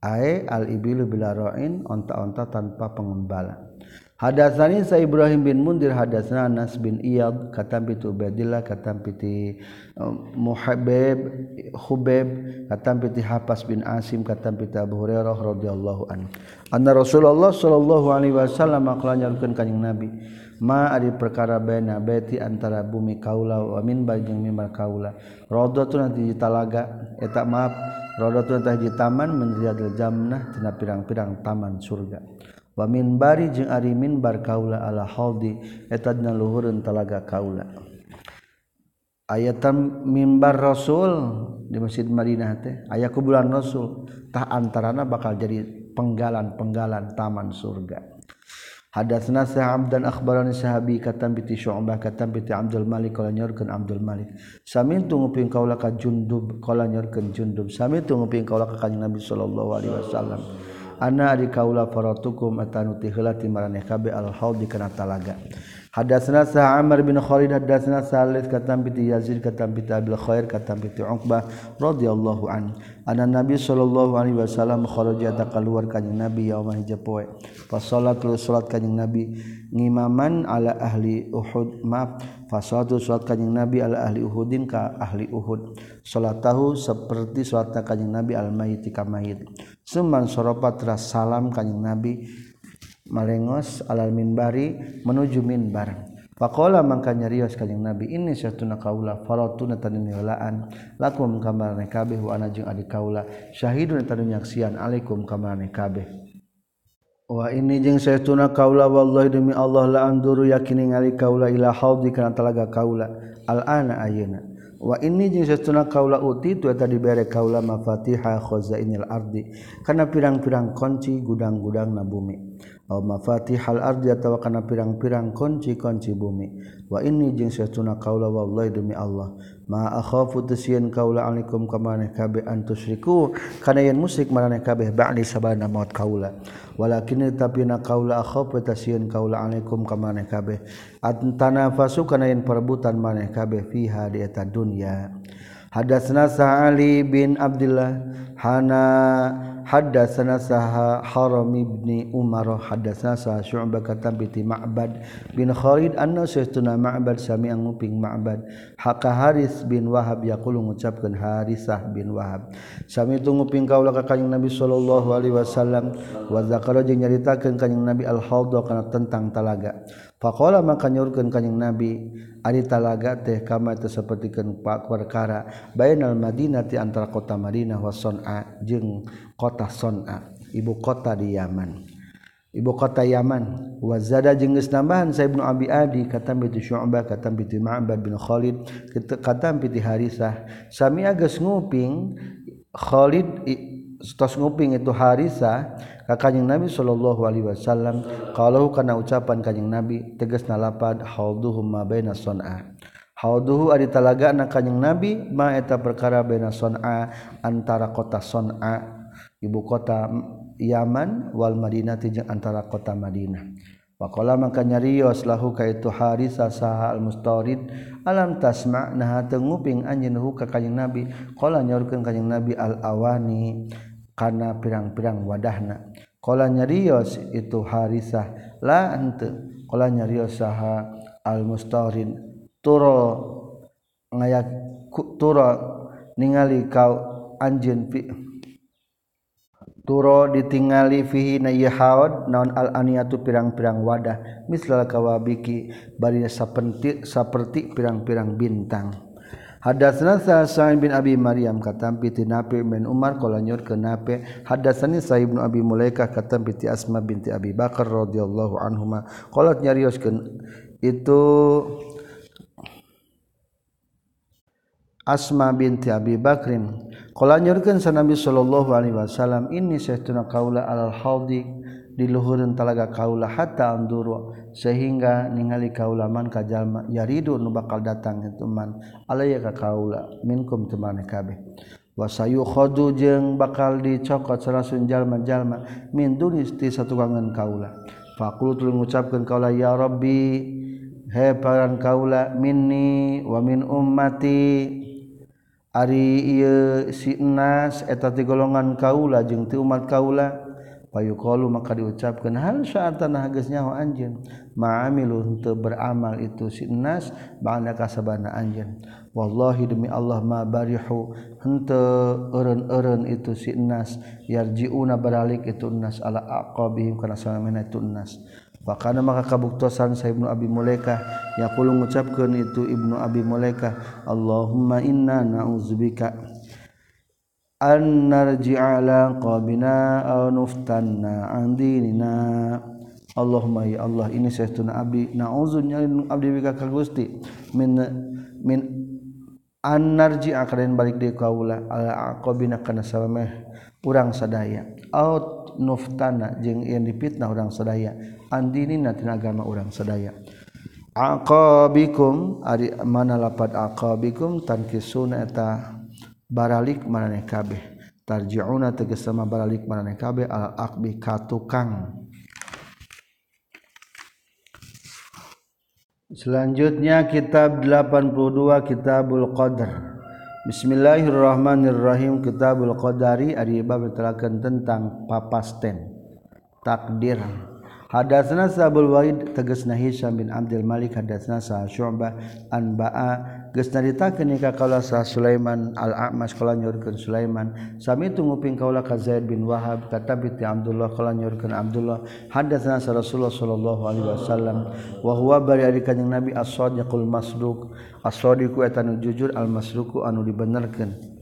Ae al ibilu bila ra'in onta-onta tanpa pengembala Hadatsani sa Ibrahim bin Mundir hadatsana Anas bin Iyad katam piti Ubaidillah katam piti um, Muhabbib Khubab katam piti Hapas bin Asim katam piti Abu Hurairah radhiyallahu anhu. Anna Rasulullah sallallahu alaihi wasallam qala nyarukeun kanjing Nabi ma ari perkara baina baiti antara bumi kaula wa minbar jeung mimbar kaula. Radatun di talaga. Eh, Eta maaf. Radatun tah taman min riyadil jannah tina pirang-pirang taman surga. wamin bari jeung ari minbar kaula ala haldi etadna luhurun talaga kaula ayatan mimbar rasul di masjid Madinah teh aya kuburan rasul tah antarana bakal jadi penggalan-penggalan taman surga Hadatsna Sa'ab dan akhbarani sahabi katam bi Syu'bah katam bi Abdul Malik qala nyorkeun Abdul Malik. Sami tu nguping kaula ka Jundub qala nyorkeun Jundub. Sami tu nguping kaula ka Kanjeng Nabi sallallahu alaihi wasallam. ana ari kaula faratukum atanu tihla timarane kabe al haud kana talaga. Hadatsna sa amr bin khalid hadatsna salih katam bi yazid katam bi abil khair katam bi uqbah radhiyallahu an Ana Nabi sallallahu Alaihi Wasallam khorojata keluar kanyang Nabi yaumah poe fasolat lu salat kanyang Nabi. Ngimaman ala ahli Uhud maaf. Fasolatu salat kanyang Nabi ala ahli Uhudin ka ahli Uhud. Salatahu seperti solatnya kanyang Nabi al mayit ka mayit suman soropat ras salam kanyang Nabi malengos alal minbari menuju minbar. Pakola mangka nyarios kanyang Nabi ini syatuna kaula farotuna tanu milaan lakum kamarane kabeh wa ana jeung adik kaula. Syahidun tanu nyaksian alaikum kamarane kabeh. Wa ini jeung saytuna kaula wallahi demi Allah la anduru yakini ngali kaula ila haudi kana talaga kaula. Al ana ayeuna wa ini jeung sesuna kaula uti tu eta dibere kaula mafatiha khazainil ardi kana pirang-pirang kunci gudang-gudang na bumi. Aw mafatihal ardi atawa kana pirang-pirang kunci-kunci bumi. Wa ini jeung sesuna kaula wallahi demi Allah makhofutun kaula alaikum kamane kabeh antusriku kana yen musik maneh kabeh ba'di sabana maut kaula. Walakin tapi na kaula tasyin kaula alaikum kamane kabeh antanafasu kana yen perebutan maneh kabeh fiha di eta dunya hadatsna sa'ali bin abdillah hana haddatsana saha Haram ibni Umar haddatsana saha Syu'bah katam bi Ma'bad bin Khalid anna sayyiduna Ma'bad sami nguping Ma'bad. Haka Haris bin Wahab yaqulu ngucapkeun Harisah bin Wahab. Sami tu nguping kaula ka kanjing Nabi sallallahu alaihi wasallam. Wa zakara jeung nyaritakeun kanjing Nabi al-haudha kana tentang talaga Pakola maka nyurkan kanyang Nabi Ari talaga teh kama itu seperti pak perkara. Bainal Madinah ti antara kota Madinah wa Son'a jeng kota Son'a ibu kota di Yaman. Ibu kota Yaman wa zada jeung geus nambahan sa Ibnu Abi Adi katam bi Syu'bah katam bi Ma'bad bin Khalid katam bi Harisah sami geus nguping Khalid tos nguping itu Harisah kakanyang Nabi Shallallahu Alaihi Wasallam kalau karena ucapan kanyang Nabi tegas nalapan haduhumma baina son'a. Hauduhu adi talaga anak kanyang Nabi ma eta perkara baina son'a antara kota son'a ibu kota Yaman wal Madinah jeung antara kota Madinah. Pakola maka nyarios lahu kaitu harisa saha al mustaurid alam tasma nah tenguping anjeun hu ka kanjing Nabi. Qala nyorkeun kanjing Nabi al awani karena pirang-pirang wadahna. Kalau nyarios itu harisah. La ente. Kalau nyarios saha al mustarin turo ngayak turo ningali kau anjeun pi turo ditingali fihi na yahawad naon al aniyatu pirang-pirang wadah. Misal kawabiki bari saperti saperti pirang-pirang bintang Hadatsana Sa'id bin Abi Maryam katam piti Nafi bin Umar qala nyur ke Nafi. Hadatsani Sa'id bin Abi Mulaikah katam piti Asma binti Abi Bakar radhiyallahu anhuma. Qalat nyarioskeun itu Asma binti Abi Bakrin. Qala nyurkeun sa Nabi sallallahu alaihi wasallam inni sayyiduna qaula alal haudi diluhurun talaga kaula hatta anduru sehingga ningali kaulaman kajalma yaridu nu bakal datang teman alaya ka kaula minkum teman kabeh. Wasayu khodu jeung bakal dicokot sarasun jalma-jalma min dunisti satukangan kaula. Faqultu ngucapkeun kaula ya rabbi he paran kaula minni wa min ummati ari ieu si nas eta ti golongan kaula jeung ti umat kaula payuqalu maka diucapkeun hal sya'atana geus nyaho anjeun ma'amilun teu beramal itu si nas ba'da kasabana anjeun wallahi demi Allah ma barihu henteu eureun-eureun itu si nas yarjiuna baralik itu nas ala aqabihim kana samana itu nas. Fakana maka kabuktosan sa Ibnu Abi Mulaika yaqulu ngucapkeun itu Ibnu Abi Mulaika Allahumma inna na'udzubika an narji'a ala qawmina aw nuftanna an dinina. Allahumma ya Allah ini saestuna abdi. Na'udzu nyalin abdi bika ka Gusti. Min min an narji'a kalian balik deui kaula ala aqabina kana salameh urang sadaya. Aw nuftana jeung yang dipitnah urang sadaya. An dinina tina agama urang sadaya. Aqabikum ari mana lapat aqabikum tankisuna eta baralik maneh kabeh? Tarjiuna teges sama baralik maneh kabeh? Al akbi katukang. Selanjutnya kitab 82 Kitabul Qadar Bismillahirrahmanirrahim Kitabul Qadari. Ari bab tentang papasten takdir. Hadatsana Sabul Walid tegasna Hisam bin Abdul Malik. Hadatsana Sa Syu'bah an Ba'a naritakan nikah kaula sa Sulaiman al-A'mas kala nyurkeun Sulaiman. Sami tunguping kaula ka Zaid bin Wahab kata bi Abdullah kala nyurkeun Abdullah. Hadatsana Rasulullah sallallahu alaihi wasallam wa huwa bari ari kanjing Nabi as-sadiqul masduq. As-sadiqu eta nu jujur al-masduqu anu dibenerkeun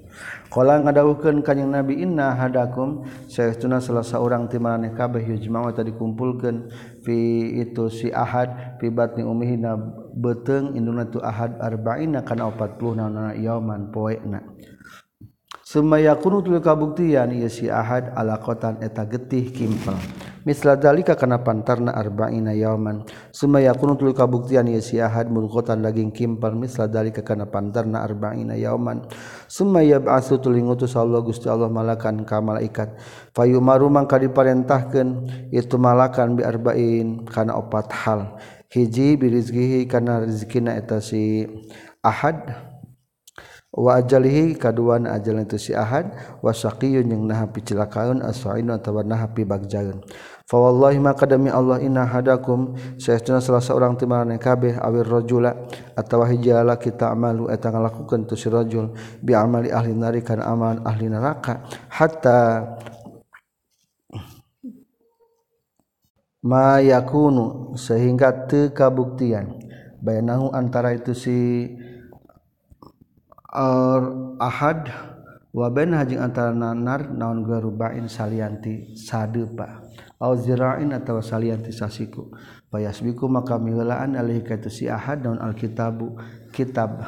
Kala ngadawuhkeun kanjing Nabi inna hadakum saestuna salah saurang ti maneh kabeh yujma'u tadi dikumpulkeun fi itu si ahad fi batni ummihi na beuteung induna tu ahad arba'ina kana 40 naonna yauman poena Sumaya kunu tuluy kabuktian ieu si ahad alaqatan eta getih kimpel misladzalika kana pantarna arba'ina yauman. Summa yakunu tul kabuktian yasi ahad mulqatan daging kimpal misladzalika kana pantarna arba'ina yauman. Summa yab'atsu tul ngutus Allah Gusti Allah malakan ka malaikat. Fayumaru mangka diparentahkeun itu malakan bi arba'in kana opat hal. Hiji birizkihi kana rezekina eta si ahad. Wa ajalihi kaduan ajal itu si ahad. Wa syaqiyun yang nahapi cilakaun as-sa'in atawa nahapi bagjaun. Fa wallahi maka demi Allah inna hadakum. Saestuna salah seorang timarane kabeh awir rajula. Atawa hijala kita amalu eta ngalakukeun tu si rajul. Bi amali ahli nari kana amalan ahli neraka. Hatta ma yakunu sehingga teu kabuktian bainahu antara itu si ahad waben hajing antara nanar naon garubain salianti sadepa zirain atau salian tisasiku payasbiku maka milaan alaihi ka si ahad daun alkitabu kitab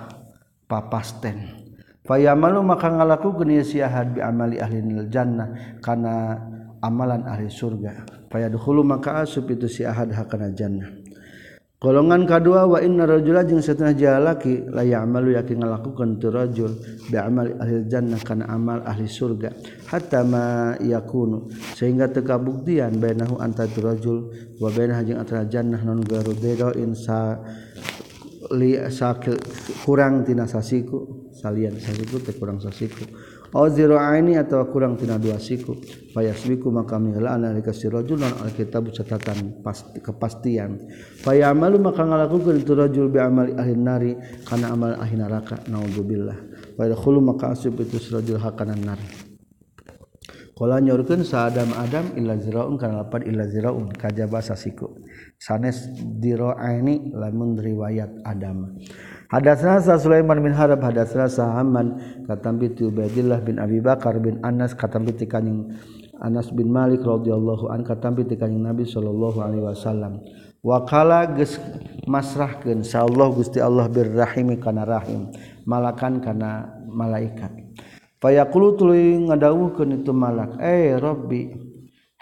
papasten. Payamalu maka ngalaku geni si ahad bi amali ahli jannah kana amalan ahli surga. Payadukhulu maka asub itu si ahad hakana jannah. golongan kedua wa inna rajula jeung satuna jalaki la ya'malu yakin ngalakukeun tu rajul bi amal ahli jannah kana amal ahli surga hatta ma yakunu. Sehingga teu kabuktian bainahu anta tu rajul wa bainah jeung antara jannah non garu beda insa li sakil kurang tina sasiku salian sasiku teh kurang sasiku. ini atau kurang tina dua siku. Payasbiku maka mihelaan nalika si rajul non alkitab catatan pasti kepastian. Paya amalu maka ngalakukeun tu rajul bi amali ahli nari kana amal ahli neraka. Naudzubillah wa yadkhulu maka asib itu si rajul hakanan nari. Kala nyorkeun saadam adam illa ziraun kana lapad illa ziraun. Kajaba sasiku sanes diraini lamun riwayat adam. Hadatsana sa Sulaiman bin Harab hadatsana sa Hamman katambi ti Ubaidillah bin Abi Bakar bin Anas katambi ti kanjing Anas bin Malik radhiyallahu an katambi ti kanjing Nabi sallallahu alaihi wasallam. Wakala geus masrahkeun Allah Gusti Allah birrahimi kana rahim malakan kana malaikat. Fayaqulu tuluy ngadawuhkeun itu malak eh rabbi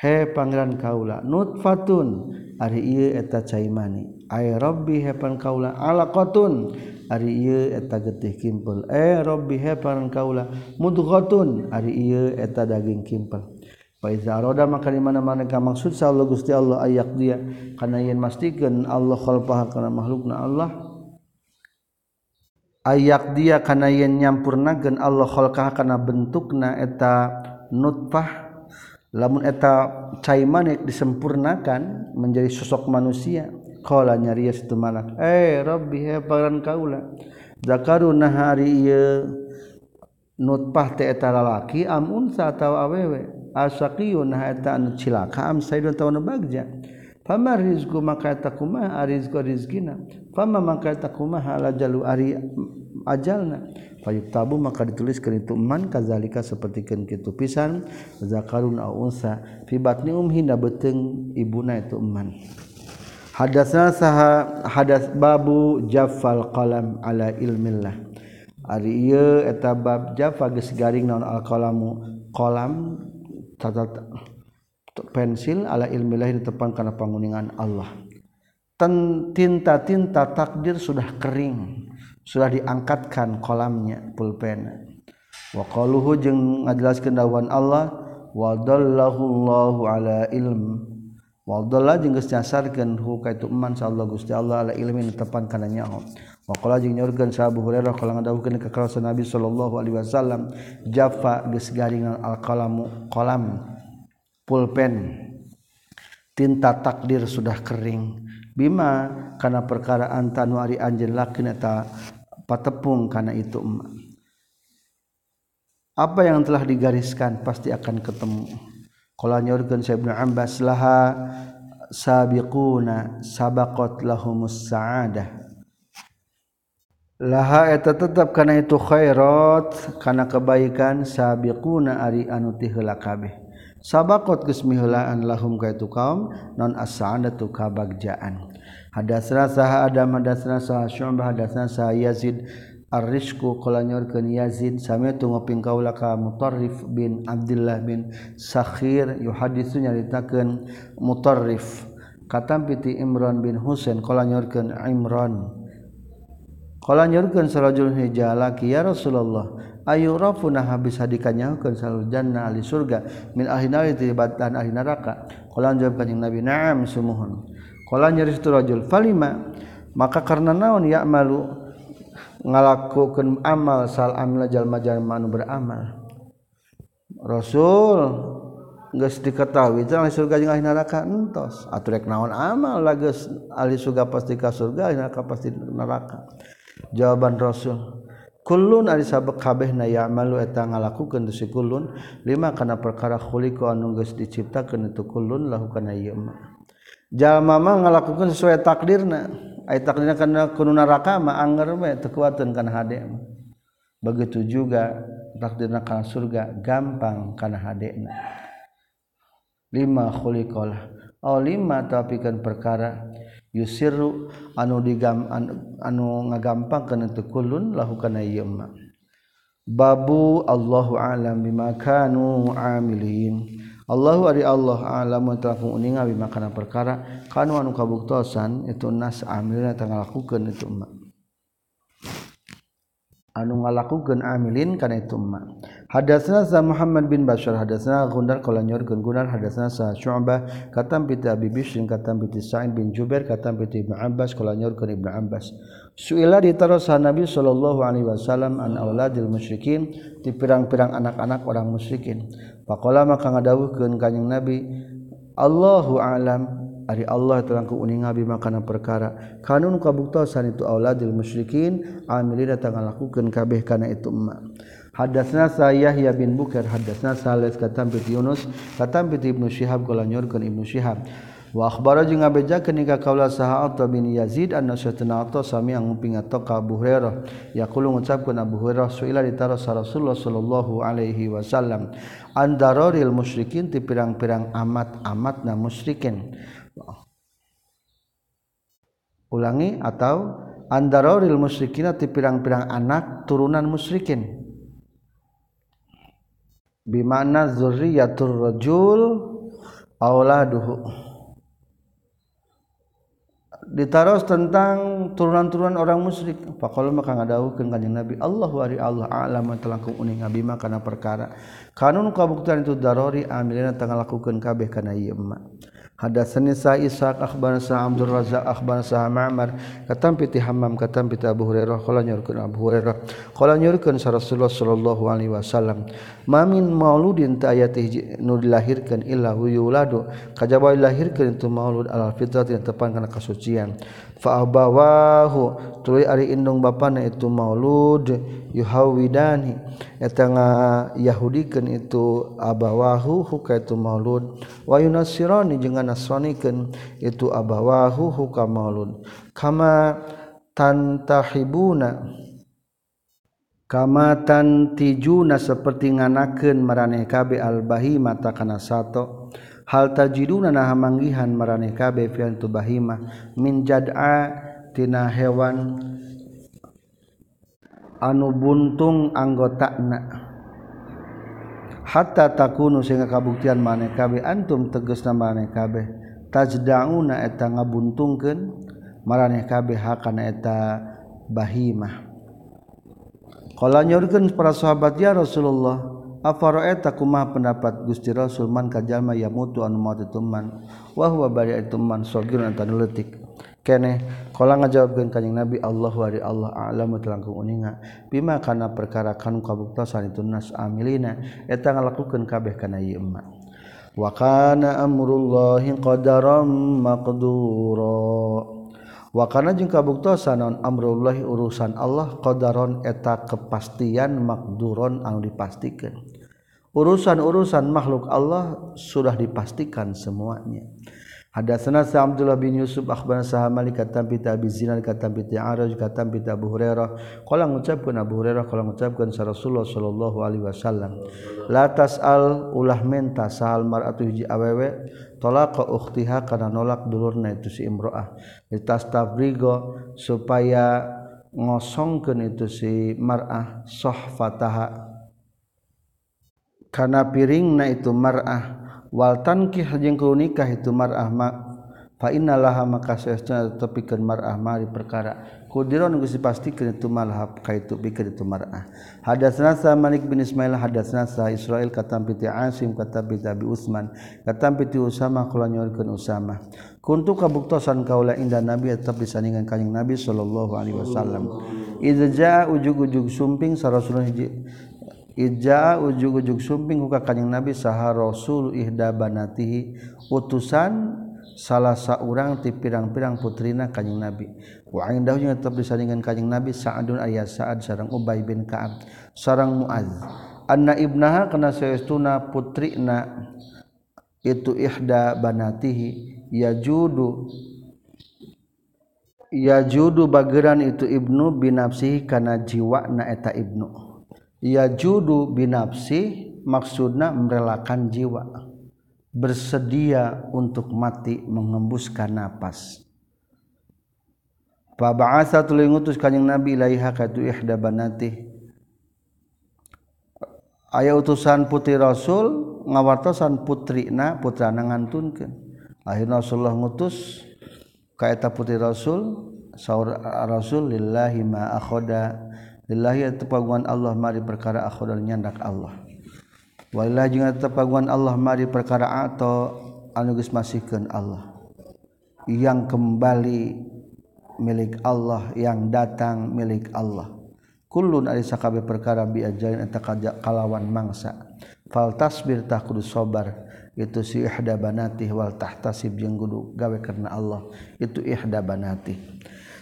he Pangeran Kaula nutfatun ari ieu eta cai mani. Ay Robbi he pan kaula alaqatun ari ieu eta getih kimpel. Eh Robbi he pan kaula mudghatun ari ieu eta daging kimpel. Fa iza arada maka di mana-mana ka maksud sa Allah Gusti Allah ayak dia kana yen mastikeun Allah khalqaha kana makhlukna Allah. Ayak dia kana yen nyampurnakeun Allah khalqaha kana bentukna eta nutfah. lamun eta cai manik disempurnakan menjadi sosok manusia qala nyariya itu malak eh rabbi he pangeran kaula zakaru nahari ieu nutpah teh eta lalaki am unsa atawa awewe? Asaqiyun eta anu cilaka am saidun tawana bagja? Fama rizqu maka eta kumaha? Rizqu rizqina. Fama maka eta kumaha? La jalu ari ajalna. Tabu maka dituliskeun itu man kazalika sapertikeun kitu pisan zakarun au unsa. Fi batni umhi beteung ibuna itu man. Hadasna saha hadas babu jafal qalam ala ilmillah. Ari ieu eta bab jafa geus garing naon al qalamu. Qalam tata pensil ala ilmillah ditepang kana panguningan Allah. tinta-tinta takdir sudah kering, sudah diangkatkan kolamnya pulpen. Wa qaluhu jeung ngajelaskeun dawuhan Allah wa dallahu Allahu ala ilm. Wa dalla jeung geus nyasarkeun hu ka itu iman sallallahu Gusti Allah ala ilmin tepan kana nya wa qala jeung nyorgeun sahabu hurairah qala ngadawuhkeun ka kaos Nabi sallallahu alaihi wasallam jafa geus garingan al qalamu qalam pulpen. Tinta takdir sudah kering. Bima kana perkara antanu ari anjeun lakna ta patepung karena itu emak. apa yang telah digariskan pasti akan ketemu. Kalau nyorgen saya bin Abbas laha sabiquna sabaqat lahumus sa'adah. Laha eta tetap karena itu khairat karena kebaikan sabiquna ari anu tiheula kabeh. Sabaqat geus miheulaan lahum ka itu kaum non as-sa'adatu kabagjaan hadasna saha adam hadasna saha syu'bah hadasna saha yazid. Ar-Rizku kala nyorkeun Yazid. Sami'tu ngoping kaula ka Mutarrif bin Abdullah bin Sakhir. Yuhaditsu nyaritakeun Mutarrif. Katam piti Imran bin Husain kala nyorkeun Imran. Kala nyorkeun sarajul hijala ya Rasulullah ayu rafuna habis hadikanyakeun sal jannah ahli surga min ahli nari tibatan ahli neraka? Kala jawab kanjing Nabi na'am sumuhun Kala nyaris tu rajul falima? Maka karena naon ya malu ngalakukeun amal sal amil jalma jalma anu beramal. Rasul geus diketahui teh ahli surga jeung ahli neraka entos. Atuh rek naon amal lah geus ahli surga pasti ka surga ahli neraka pasti neraka. Jawaban Rasul Kulun ari sabab kabehna ya'malu eta ngalakukeun tu si kulun lima kana perkara khuliqa anu geus diciptakeun itu kulun lahu kana ieu mah jalma mah ngalakukeun sesuai takdirna. Takdirnya karena kuno neraka mah anger we kekuatan kana hade begitu juga takdirna kana surga gampang kana hadena lima khuliqalah oh lima tapi kan perkara. Yusiru anu digam anu, anu ngagampang kana teu kulun lahu kana ieu babu Allahu alam bimakanu amilin Allahu ari Allah alamun telakung uninga bima kana perkara. Kanu anu kabuktosan itu nas amilna tangalakukeun itu emak. Anu ngalakukeun amilin kana itu emak. Hadatsna sa Muhammad bin Bashar hadatsna Gundar qala nyorkeun Gundar hadatsna sa Syu'bah katam bi Abi Bishr katam bi Sa'id bin Jubair katam bi Ibnu Abbas qala nyorkeun Ibnu Abbas. Suila ditaros Nabi sallallahu alaihi wasallam an auladil musyrikin ti pirang-pirang anak-anak orang musyrikin. Pakola maka ngadawuhkeun kanjing Nabi Allahu alam. Ari Allah terangku uning abi makana perkara. Kanun kabuktosan itu auladil musyrikin amilina tangan lakukeun kabeh kana itu emma Hadatsna Yahya bin Bukair hadatsna Salis katam bi Yunus katam bi Ibnu Syihab kala nyorkeun Ibnu Syihab Wahbara jeung ngabejakeun ka kaula saha Atha bin Yazid anna syatna Atha sami ngumping atau ka Abu Hurairah. Yaqulu ngucapkeun Abu Hurairah suila ditaros Rasulullah sallallahu alaihi wasallam andaroril musyrikin ti pirang-pirang amat-amatna musyrikin. Ulangi atau andaroril musyrikin ti pirang-pirang anak turunan musyrikin. Bimana zurriyatur rajul auladuhu ditaros tentang turunan-turunan orang musyrik. Faqala maka ngadawuhkeun kanjeng Nabi? Allah wa Allah a'lam telangkung uning abi mah kana perkara. Kanun kabuktian itu darori amilina tanggal lakukeun kabeh kana ieu emak. Hadatsani sa Ishaq akhbarana sa Abdul Razzaq akhbarana sa Ma'mar katam piti Hammam katam piti Abu Hurairah qala nyurkeun Abu Hurairah qala nyurkeun sa Rasulullah sallallahu alaihi wasallam mamin mauludin ta ayati nu dilahirkeun illa yuladu kajaba dilahirkeun itu maulud al fitrah yang tepan kana kasucian. faabawahu. Tuluy ari indung bapana itu maulud yuhawidani. Eta yahudikeun itu abawahu huka itu maulud. Wa yunasirani jeung nasranikeun itu abawahu huka maulud. Kama tantahibuna kama tantijuna seperti nganakeun maraneh kabe albahima takana sato. hal tajiduna naha manggihan maraneh kabeh fi tubahima min jad'a tina hewan anu buntung anggotana. Hatta takunu sehingga kabuktian maneh kabeh antum tegesna maneh kabeh. Tajdauna eta ngabuntungkeun maraneh kabeh hakana eta bahimah. Qala nyaurkeun para sahabat ya Rasulullah Afaroeta kumah pendapat Gusti Rasul man kajalma ya mutu anu maut tuman wa huwa bari tuman sogirun antanu leutik kene kala ngajawabkeun kanjing Nabi Allah wa Allah a'lamu telangkung uninga. Bima kana perkara kanu kabuktasan itu nas amilina. Eta ngalakukeun kabeh kana ieu emma. Wa kana amrullahi qadaram maqdura. wakana jeung kabuktosan non amrullahi urusan Allah qadaron eta kepastian makduron anu dipastikan. Urusan-urusan makhluk Allah sudah dipastikan semuanya. Hadatsana sa Abdullah bin Yusuf akhbarana sa Malik katam bi Abi Zinad katam bi Araj katam bi Abu Hurairah. Qala ngucapkeun Abu Hurairah qala ngucapkeun sa Rasulullah sallallahu alaihi wasallam. La tasal ulah menta sahal mar'atu hiji awewe. Talaqa ukhtiha kana nolak dulurna itu si imro'ah. Litastabrigo supaya ngosongkeun itu si mar'ah sohfataha kana piringna itu mar'ah Waltankihjengkru nikah itu mar Ahmad fainalaha maka sesuatu tepikan mar Ahmad di perkara. Kudiron geus dipastikan itu malhab kaitu pikeun itu mar'ah. Hadatsna sa Malik bin Ismail hadatsna sa Israil katam piti Asim katam piti Abi Utsman katam piti Usama kula nyaurkeun Usama. Kuntu kabuktosan kaula inda Nabi tetap disandingan kanjing Nabi sallallahu alaihi wasallam. Idza jaa ujug-ujug sumping sa Rasulullah Ija ujug-ujug sumping huka kanjing Nabi saha Rasul ihda banatihi utusan salah saurang ti pirang-pirang putrina kanjing Nabi. Wa indahnya tetap disandingan kanjing Nabi Sa'adun ayah Sa'ad sarang Ubay bin Ka'ab sarang Mu'adz. Anna ibnaha kana sayastuna putrina itu ihda banatihi yajudu yajudu bageran itu ibnu binafsihi kana jiwa na eta ibnu ia judu binafsi maksudna merelakan jiwa. Bersedia untuk mati mengembuskan napas. Faba'atha tuluy ngutus kanjing Nabi ilaiha ka tu ihda banati. Aya utusan putih rasul ngawartosan putri na putra ngantunkan akhirnya Rasulullah ngutus kaeta putih rasul saur rasul lillahi ma akhoda lillahi tepaguan Allah mari perkara akhir nyandak Allah. Wailah jeung tepaguan Allah mari perkara atau anu geus masihkeun Allah. Yang kembali milik Allah yang datang milik Allah. Kullun ari sakabe perkara bi ajalin eta kalawan mangsa. Fal tasbir tah kudu sabar itu si ihda banati wal tahtasib jeung kudu gawe karena Allah. Itu ihda banati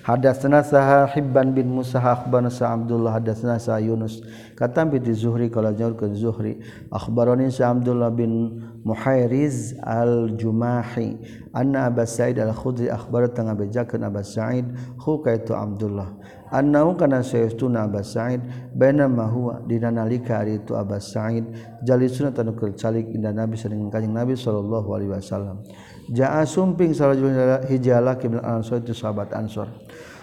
hadatsana saha hibban bin musa akhbarana sa abdullah hadatsana sa yunus. Katam bi zuhri qala ke zuhri. Akhbarani sa abdullah bin muhairiz al jumahi anna abas sa'id al khudri akhbar tanga bejakeun abas sa'id hu kaitu abdullah annahu kana sayastuna abas sa'id baina ma huwa dina nalika ari itu abas sa'id jalisuna tanu keur calik inda nabi sareng kanjing nabi sallallahu alaihi wasallam jaa sumping sarajul hijala kibul ansor itu sahabat ansor.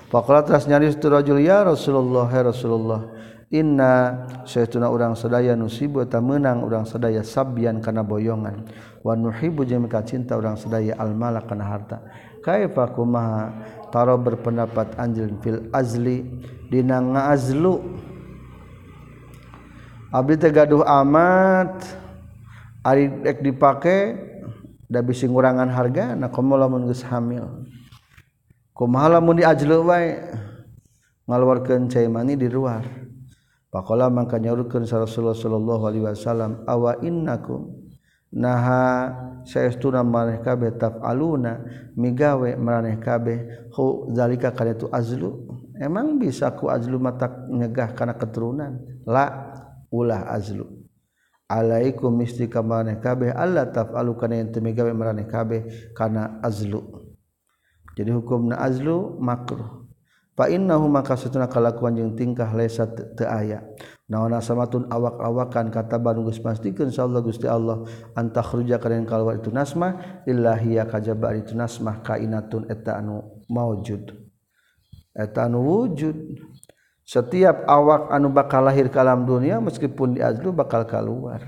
Faqala teras nyaris tu rajul ya rasulullah ya rasulullah inna sayastuna urang sadaya nusibu ta meunang urang sadaya sabyan kana boyongan. Wa nuhibbu jeung cinta urang sadaya al malak kana harta. Kaifa kumaha taro berpendapat anjil fil azli dina ngaazlu abdi teh gaduh amat ari dipake da bisi ngurangan harga na lamun geus hamil. Kumaha lamun diajleu wae ngaluarkeun cai mani di luar. Pakola mangka nyaurkeun Rasulullah sallallahu alaihi wasallam awa innakum? Naha saestuna maneh kabeh tafaluna migawe maneh kabeh. Hu zalika kana tu azlu. Emang bisa ku azlu matak nyegah kana keturunan? La ulah azlu. alaikum misli ka maneh kabeh. Alla taf'alu kana yang teu gawe kabeh kana azlu. Jadi hukumna azlu makruh. Fa innahu maka satuna kalakuan jeung tingkah lesa teu aya naon asamatun awak-awakan kata banu geus pastikeun insyaallah Gusti Allah antakhruja kana kalwa itu nasmah illahi ya kajaba itu nasmah kainatun eta anu maujud eta anu wujud. setiap awak anu bakal lahir ke alam dunia meskipun di azlu bakal keluar.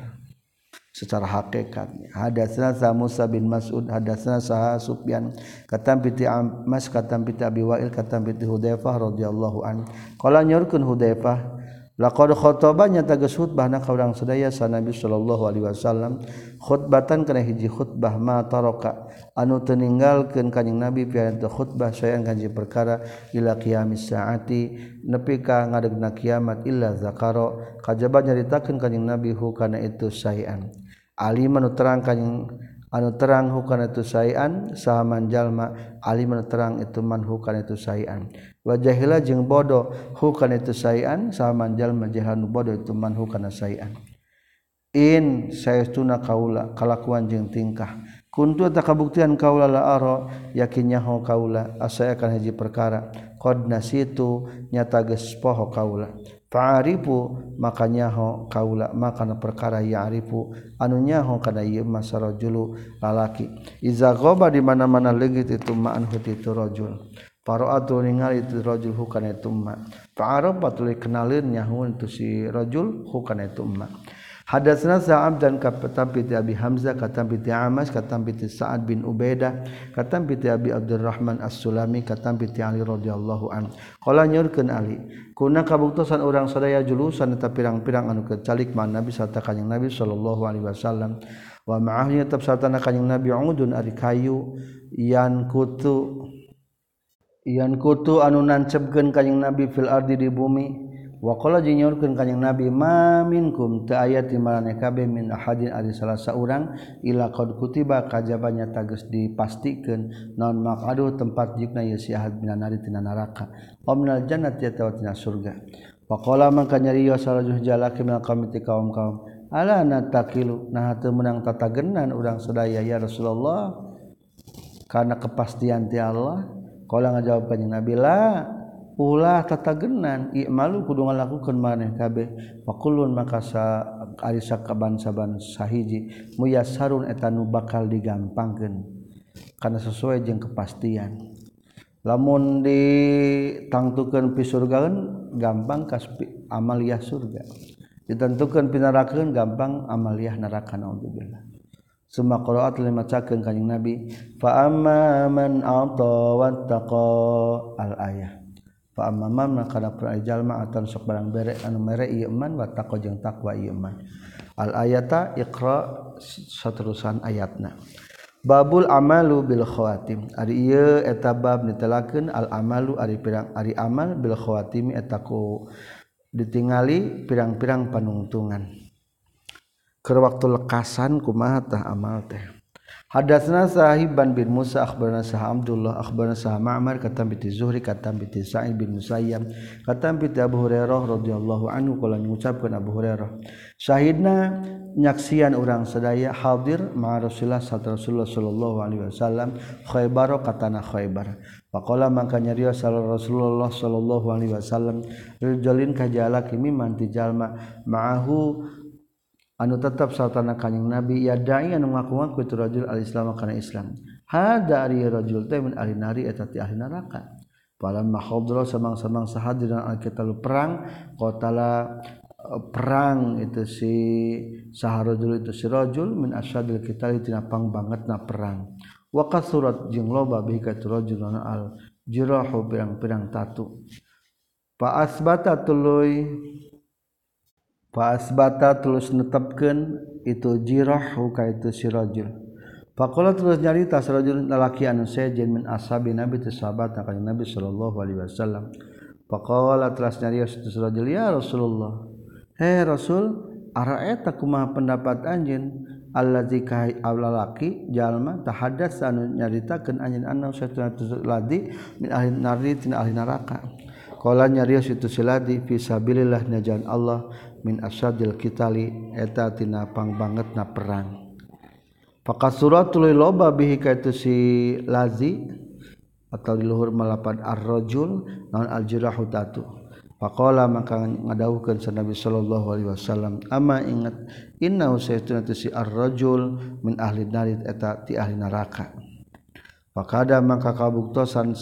Secara hakikatnya. Hadatsna sa Musa bin Mas'ud hadatsna sa Sufyan katam piti Mas katam piti Abi Wa'il katam piti Hudzaifah radhiyallahu an. Qala nyurkeun Hudzaifah laqad khotobanya tegas khutbah na kaurang sedaya sa Nabi sallallahu alaihi wasallam. Khutbatan kana hiji khutbah ma taraka. Anu teu ninggalkeun kanjing Nabi pian teu khutbah sayang kanjing perkara ila qiyamis saati. Nepi ka ngadegna kiamat illa zakaro. Kajaba nyaritakeun kanjing Nabi hu kana itu sayan. Ali manu terang kanjing anu terang hu kana itu sayan. Saha manjalma ali manu terang itu man hu kana itu sayan. Wajahila jeung bodoh. Hukan itu sayan. Sama manjal majahan bodoh itu man hukana sayan. In sayastuna kaula. Kalakuan jeung tingkah. Kuntu tak kabuktian kaula la aro. Yakinnya ho kaula. Asa akan haji perkara. Qad nasitu nyata geus poho kaula. Fa'arifu. Makanya ho kaula. Makana perkara ya'rifu anu nyaho kana ieu masarajulu lalaki. Iza ghaba di mana-mana leungit itu ma'an hutitu rajul Faro'atu ningali itu rajul hukana itu ma. Fa'arafa patuli kenalin nyahun tu si rajul hukana itu ma. Hadatsna Sa'ab dan katam piti Abi Hamzah katam piti Amas katam piti Sa'ad bin Ubaidah katam piti Abi Abdurrahman As-Sulami katam piti Ali radhiyallahu an. Qala nyurkeun Ali, kuna kabuktosan urang sadaya julusan eta pirang-pirang anu kecalik man Nabi sarta kanjing Nabi sallallahu alaihi wasallam wa ma'ahnya tetap sarta kanjing Nabi udun ari kayu yan kutu Iyan kutu anu ka kanjing Nabi fil ardi di bumi wa qala jinyurkeun kanjing Nabi ma minkum ta ayati marane kabeh min ahadin ari salah saurang ila qad kutiba kajabanya tageus dipastikeun naon maqadu tempat jikna si ahad minan nari tina neraka omnal jannati atawa tina surga. Wa qala man kanyariyo sarajuh jalaki min qaum kaum kaum ala natakilu nah teu meunang tatagenan urang sadaya ya Rasulullah karena kepastian ti Allah kalau ngajawab kanjeng Nabi lah ulah tatagenan. I'malu kudu ngalakukeun maneh kabeh. Faqulun maka sa ari sakaban-saban sahiji muyassarun eta nu bakal digampangkeun karena sesuai jeung kepastian. Lamun ditangtukeun pi surga gampang kas amaliyah surga. Ditentukeun pinarakeun gampang amaliyah neraka naudzubillah Suma qira'at lima cakeun kanjing Nabi. Fa amma man ata wattaqa. Al ayah. Fa amma man kana qira'a jalma atan sok barang bere anu mere ieu man wattaqa jeung takwa ieu man. Al ayata iqra saterusan ayatna. Babul amalu bil khawatim. Ari ieu eta bab ditelakeun al amalu ari pirang ari amal bil khawatim eta ku ditingali pirang-pirang panungtungan. keur waktu lekasan kumaha tah amal teh. Hadatsna Sahiban bin Musa akhbarana Sah Abdullah akhbarana Sah Ma'mar katam bi Zuhri katam bi Sa'id bin Musayyab katam bi Abu Hurairah radhiyallahu anhu kala ngucapkeun Abu Hurairah. Syahidna nyaksian urang sadaya hadir ma'a Rasulullah sallallahu sallallahu alaihi wasallam Khaibar katana Khaibar Faqala mangka nyarios sallallahu Rasulullah sallallahu alaihi wasallam rijalin kajalaki mimman tijalma ma'ahu anu tetap saltana kanjing nabi ya da'i anu ngaku-ngaku itu rajul al-islam kana islam. Hada ari rajul teh min ahli nari eta ti ahli neraka. Falamma hadra samang-samang sahadiran al-qitalu perang qatala e, perang itu si saharajul itu si rajul min asyadil kita tina pang banget na perang. Wa surat jeng loba bi ka rajul al jirahu pirang-pirang tatu. Fa asbata tuluy Faasbata terus netepkeun itu jirahu ka itu si rajul. Faqala terus nyarita si rajul lalaki anu sejen min ashabi Nabi teu sahabat ka Nabi sallallahu alaihi wasallam. Faqala terus nyarios itu si rajul ya Rasulullah. Hei Rasul, araeta kumaha pendapat anjeun allazi ka lalaki jalma tahadats anu nyaritakeun anjeun anna satuna ladi min ahli narri tina ahli neraka. Qala nyarios itu si ladi fi sabilillah najan Allah min asadil kitali eta tina pang bangetna perang. Fakat suratul loba bihi ka itu si lazi atau di luhur malapad ar-rajul naon al-jirahu tatu. Pakola maka ngadauhkeun sa Nabi sallallahu alaihi wasallam ama ingat inna sayyiduna si ar-rajul min ahli narid eta ti ahli neraka. Fakada maka kabuktosan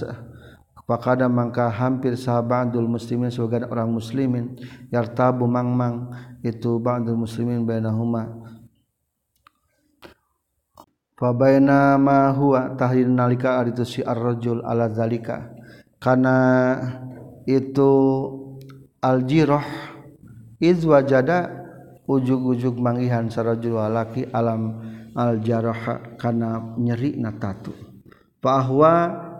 Fakada maka hampir sahabatul muslimin sebagian orang muslimin yartabu mangmang itu ba'dul muslimin bainahuma. Fabaina ma huwa tahlil nalika aritu si ar-rajul ala zalika. Kana itu aljiroh izwajada ujug-ujug mangihan sarajulwalaki alam aljarah karena nyeri na tatu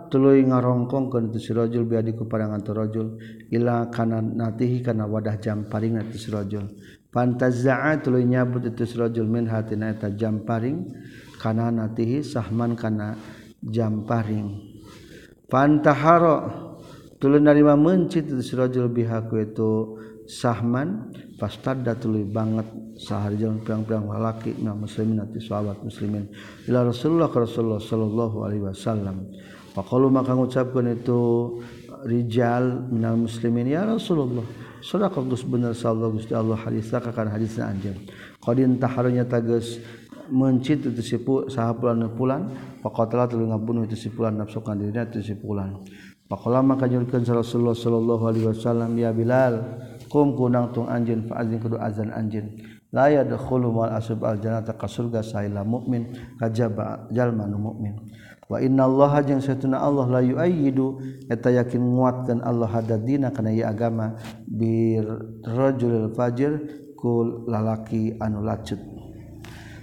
tuluy ngarongkongkeun tu si rajul biadi ku padangan tu rajul ila kana natihi kana wadah jam paring tu si rajul pantazzaa tuluy nyabut tu si rajul min hatina eta jam paring kana natihi sahman kana jam paring. Fantaharo tuluy narima mencit tu si rajul bihaku itu sahman pastada tuluy banget saharjal pirang-pirang lalaki na muslimin ati sahabat muslimin. Ila rasulullah rasulullah sallallahu alaihi wasallam. Faqalu maka ngucapkeun itu rijal minal muslimin. Ya Rasulullah sadaqah Gus bener sallallahu Gusti Allah. Hadis ka kana hadisna anjeun qadin taharunya tageus mencit itu si sahapulan pulan faqatala tuluy ngabunuh itu si pulan nafsu kan dirinya itu si pulan. Pakola maka nyurkeun Rasulullah sallallahu alaihi wasallam ya Bilal kum kunang tung anjeun fa azin kudu azan anjeun la yadkhulu mal asub al jannata ka surga saila mukmin kajaba jalma mukmin wa inna Allah jeung satuna Allah la yuayyidu eta yakin nguatkeun Allah hadadina kana ieu agama bir rajulil fajir kul lalaki anu lacut.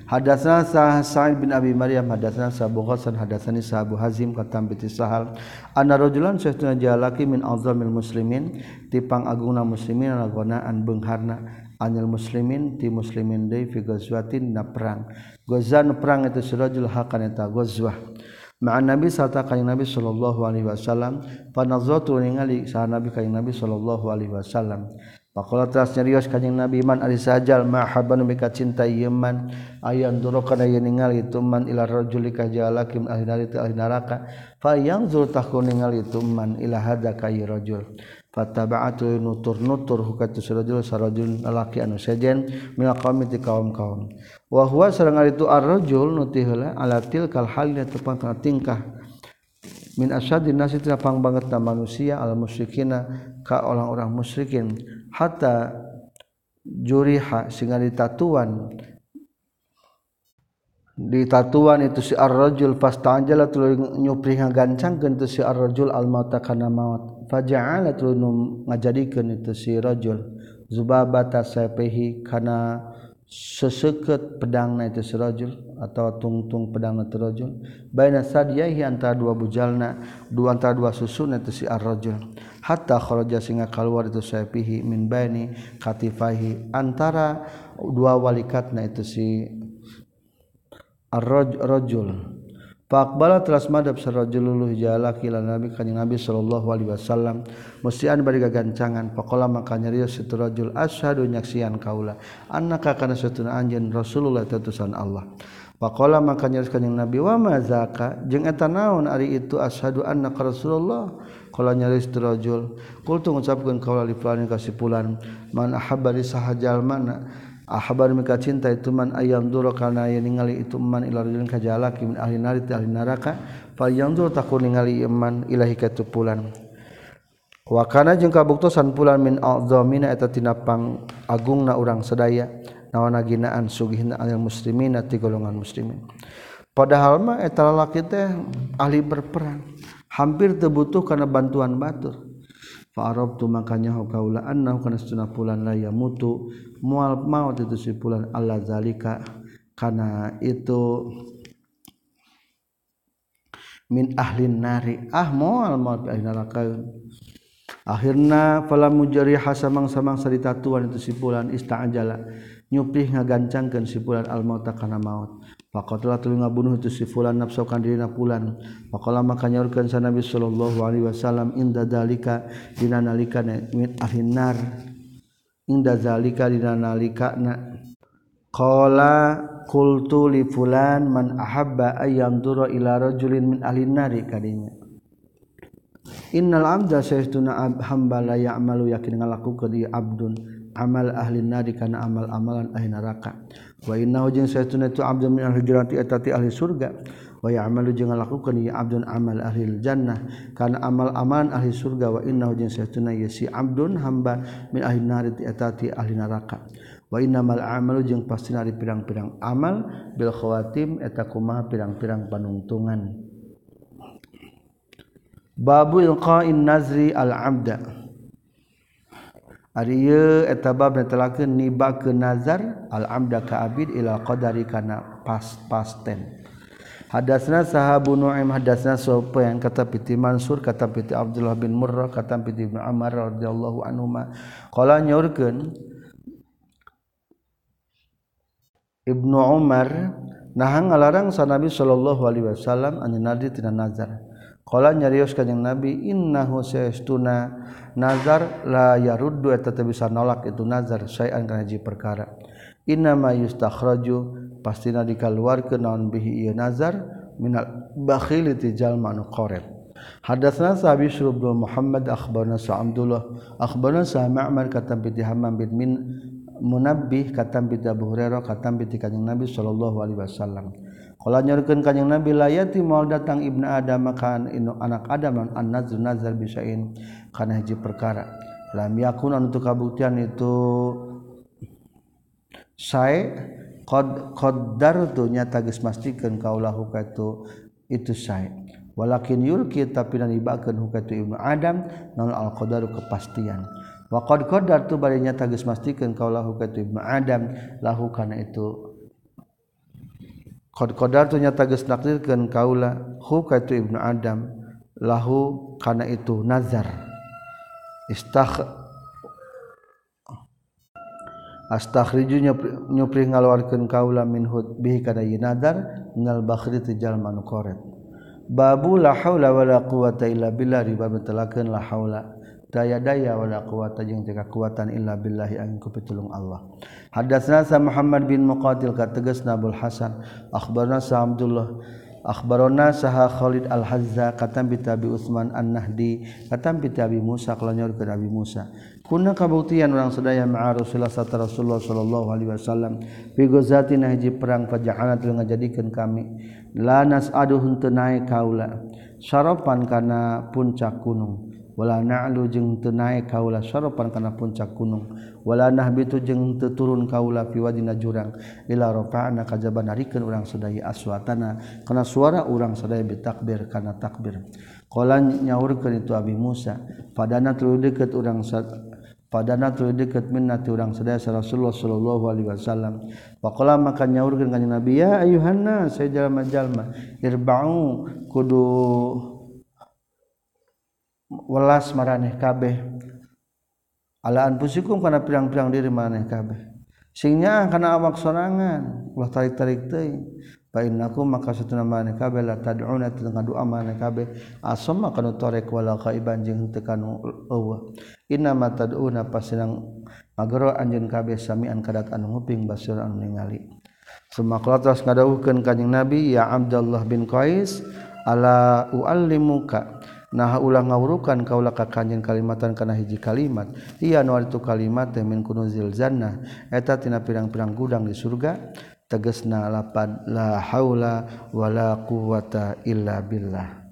Hadatsana sah Sa'id bin Abi Maryam hadatsana Abu Hasan hadatsani Abu Hazim katam bi Sahal anna rajulan sayyidina jalaki min azamil muslimin tipang agungna muslimin lagonaan beungharna anil muslimin ti muslimin deui fi ghazwatin na perang. Ghazan perang itu sirajul hakan eta ghazwah ma'an Nabi sarta kanjeng Nabi sallallahu alaihi wasallam. Panazatu ningali sa Nabi kanjeng Nabi sallallahu alaihi wasallam. Pakola teras nyarios kanjeng Nabi man ari sajal mahabban bika cinta yeman ayan durokan aya ningali itu man ila rajuli ka jalakim ahli nari ahli neraka fa yang zur ningali itu man ila hada ka rajul. Fataba'atu nutur nutur hukatu sarajul sarajul lalaki anu sejen min qaumi ti kaum kaum huwa sareng ari tu ar-rajul nuti heula ala tilkal halina tepang kana tingkah. Min asyadin nasi pang banget na manusia al musyrikina ka orang-orang musyrikin. Hatta juriha sehingga ditatuan. Ditatuan itu si ar-rajul fastanjala tuluy nyupri ngagancangkeun itu si ar-rajul al-mauta kana maut. Faja'ala tuluy ngajadikeun itu si rajul. Zubabata sapehi kana seseket pedangna itu sirajul atau tungtung pedangna terajul baina sadiyahi antara dua bujalna dua antara dua susun itu si arrajul hatta kharaja singa keluar itu sayfihi min baini katifahi antara dua walikatna itu si arrajul Pakbala teras madhab sarajululuh jala kila nabi kanjing nabi sallallahu alaihi wasallam. Musian bari gagancangan pakola maka nyarios situ rajul asyhadu nyaksian kaula. Annaka kana satuna anjeun rasulullah tatusan Allah. Pakola maka nyarios kanjing nabi wa ma zaka? Jeung eta naon ari itu asyhadu annaka rasulullah? Kala nyaris rajul qultu ngucapkeun kaula li fulan ka sipulan man ahabba li sahajal mana Ahbar mika cinta itu man ayam duro karena yang ningali itu man ilar ka jalaki min ahli nari ahli neraka fal yang duro takut ningali iman ilahi ketupulan wa kana jeung kabuktosan pulan min azamina eta tina pang agungna urang sedaya nawana ginaan sugihna anil muslimina ti golongan muslimin. Padahal mah eta lalaki teh ahli berperang. Hampir teu butuh kana bantuan batur. Tu makanya kaula annahu kana sunah pulan la mutu mual maut itu si pulan Allah zalika kana itu min ahlin nari. Ah mual maut ahli neraka. Akhirna fala mujari hasamang samang sarita tuan itu si pulan ista'jala nyupih ngagancangkeun si pulan al maut kana maut faqatlah tuluy ngabunuh itu si fulan nafsukan dina pulan. Faqala maka nyaurkeun sa Nabi sallallahu alaihi wasallam inda dalika dina nalika min ahinar inda zalika dina nalika na qala qultu li fulan man ahabba ayyam dura ila rajulin min ahlin nari kadinya. Innal amda sayyiduna hamba la ya'malu yakin ngalakukeun di abdun. Amal ahli nari kana amal-amalan ahli neraka ahli surga. Amalu lakukan Abdul amal ahil Jannah. Karena amal-aman ahli surga wana si Abdul hamba ahitati ahli neraka. Wanamal amalu jeung pasti dari pirang-pirang amal Bil khawatim etakuma pirang-pirang panungtungan. Babuilqain Nazri al-abda. Tabab niba ke nazar al-amda kaabid ila qdari kana pas pasten hadasna sahabu nuaim hadasna sopa yang kata piti Mansur kata piti Abdullah bin Murrah kata piti Ibnu Amar radhiyallahu anhu qala nyaurkeun Ibnu Umar nah ngalarang sa Nabi sallallahu alaihi wasallam an nadi tina nazar qala nyarios kanjing Nabi innahu saestuna nazar la yaruddu eta teu bisa nolak itu nazar sayan kana hiji perkara. Inna ma yustakhraju pastina dikaluarkeun naon bihi ieu nazar minal bakhil ti jalma anu qoret. Hadatsna sahabi syurubul muhammad akhbarna sa abdullah. Akhbarna sa ma'mar katam bi hammam bin min munabbih katam bi abu hurairah katam bi kanjing nabi sallallahu alaihi wasallam Kala nyarkeun kanjing Nabi layati mau datang ibnu Adam makan inu anak Adam an nazar nazar bisain kana hiji perkara. Lam yakun untuk kabuktian itu sae qad qaddartu nyata geus mastikeun kaulahu ka itu sae. Walakin yulki tapi dan ibakeun hukatu ibnu Adam naon al qadaru kepastian. Wa qad qaddartu bari nyata geus mastikeun kaulahu ka itu ibnu Adam lahu kana itu Qadar tunya tages nakdirkan kaula huka itu ibnu Adam lahu karena itu nazar. Istah astakhrijunya nyupri ngaluarkeun kaula min hud bihi kana nazar ngal bakhri tijal manukoret babu la haula wala quwata illa billah ribab telakeun la haula. Daya-daya wala quwata jeung teu kekuatan illa billahi angin ku pitulung Allah. Hadatsna sa Muhammad bin Muqatil ka tegasna Abdul Hasan akhbarna sa Abdullah akhbarona saha Khalid al-Hazza katam bi Tabi Utsman an-Nahdi katam bi Tabi Musa kalonyor ke Nabi Musa. Kuna kabuktian orang sedaya ma'a Rasulullah Rasulullah sallallahu alaihi wasallam fi ghazatin hiji perang faja'ana teu ngajadikeun kami. La nas'aduhun teu naik kaula. Sarapan kana puncak gunung wala na'lu jeung teu naek kaula sarapan kana puncak gunung. Wala nahbitu jeung teu turun kaula fi wadina jurang. Ila rafa'na kajaba narikeun urang sadaya aswatana kana suara urang sadaya bitakbir kana takbir. Qala nyaurkeun itu abi Musa padana tuluy deukeut urang padana tuluy deukeut minna ti urang sadaya Rasulullah sallallahu alaihi wasallam. Faqala maka nyaurkeun kanjeng Nabi ya ayuhanna saya jalma-jalma irba'u kudu welas maraneh kabeh. Alaan pusikum kana pirang-pirang diri maraneh kabeh. Singnya kana awak sorangan ulah tarik-tarik teuing fa innakum maka satuna maraneh kabeh la tad'una teu ngadua maraneh kabeh. Asam kana torek wala kaiban jeung teu kana eueuh. Inna ma tad'una pasenang magero anjeun kabeh samian kadat anu nguping basir anu ningali. Semaklah terus ngadawuhkeun kanjing Nabi Ya Abdullah bin Qais Ala u'allimuka nah ulang ngawurukan kaulah ka kanjing kalimatan kana hiji kalimat. Iya nu itu kalimat teh min kunuzil jannah. Eta tina pirang-pirang gudang di surga. Tegesna lapan la haula wala quwata illa billah.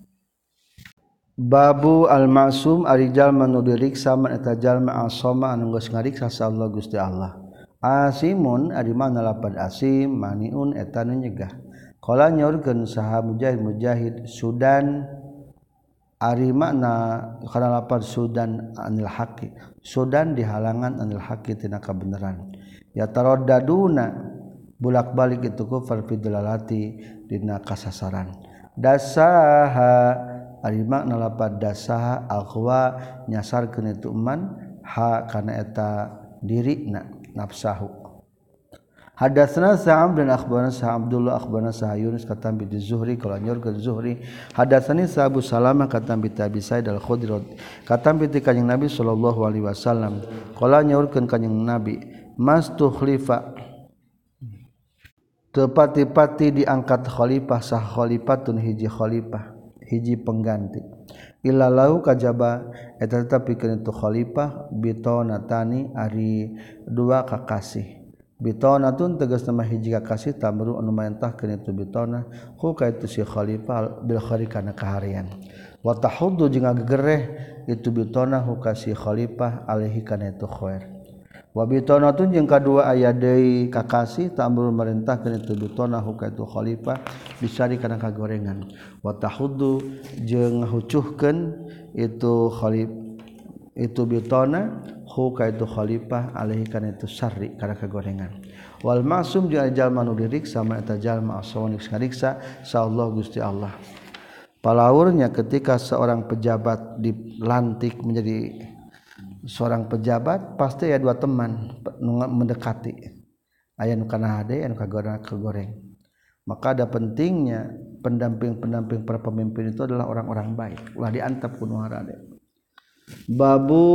Babu al-ma'sum ari jalma nu diriksa man eta jalma asoma anu geus ngariksa sa Allah Gusti Allah. Asimun ari mana lapan asim maniun eta nu nyegah. Qala nyaurkeun saha mujahid mujahid sudan ari makna kana lapar sudan anil haqi. Sudan di halangan anil haqi tina kabeneran ya taraddaduna bulak-balik itu kufar fi dina kasasaran. Dasaha ari makna lapar dasaha akhwa nyasarkeun itu man ha kana eta dirina nafsahu. Hadatsana Sa'am dan akhbarana Sa Abdullah akhbarana Sa Yunus katam bi Zuhri. Qala nyorkeun Zuhri. Hadatsani Sa Abu Salamah katam bi Abi Sa'id al-Khudri. Katam bi kanjing Nabi sallallahu alaihi wasallam. Qala nyorkeun kanjing Nabi. Mas tukhlifa tepati-pati diangkat khalifah sah khalifatun hiji khalifah hiji pengganti. Illa lau kajaba. Eta tetapi kana tu khalifah bitonatani ari dua kakasih bitun tegas nama hiji kasih tamru anu maintahkeun itu bitona ku ka itu si khalifah bil khari kana kaharian. Wa tahuddu jeung gegereh itu bitona hu ka si khalifah alaihi kana itu khair wa bitonatun jeung kadua aya deui kakasih tamru marintahkeun itu bitona hu ka itu khalifah bisari kana kagorengan. Wa tahuddu jeung ngahucuhkeun itu khalifah itu bitona huka itu khalifah alaihi kana itu syarri kana kagorengan wal masum jeung jalma nu diriksa ma eta jalma asawan dikariksa sa Allah Gusti Allah. Palaurnya ketika seorang pejabat dilantik menjadi seorang pejabat pasti ya dua teman mendekati. Aya nu kana hade anu kagoreng kagoreng. Maka ada pentingnya pendamping-pendamping para pemimpin itu adalah orang-orang baik. Ulah diantap kunuhara deh babu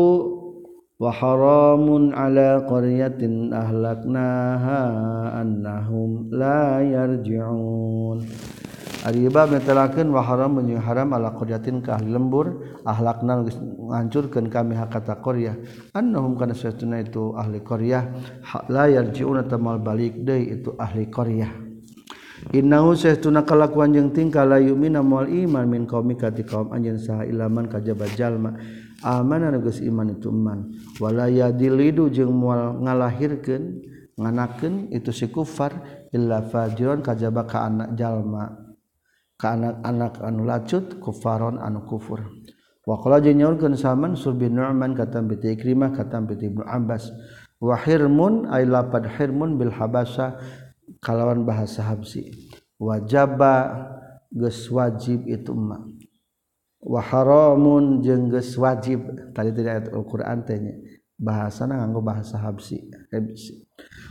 wa haramun ala qaryatin ahlaknaha annahum la yarji'un. Ari bab netelakeun wa haram jeung haram ala qaryatin ka ahli lembur ahlakna ngancurkeun kami hakata qaryah annahum kana satuna itu ahli qaryah la yarji'un tamal balik deui itu ahli qaryah Innahu sahtuna kalakuan jeung tingkah la yu'minu mal iman min qaumika ti kaum anjeun saha ilaman kajaba jalma. amanan geus iman itu iman. Wala yadilidu jeung moal ngalahirkeun nganakeun itu si kufar illa fajiron kajaba ka anak jalma. Ka anak-anak anu lacut kufaron anu kufur. Wa qala jeung nyaurkeun saman surbin nu'man katam bi ikrimah katam bi ibnu abbas. Wa hirmun ay lapad hirmun bil habasa kalawan bahasa habsi. Wajaba geus wajib itu emak waharamun jengges wajib. Tadi tidak ayat Al-Quran tanya bahasa nganggo bahasa Habsi. Habsi.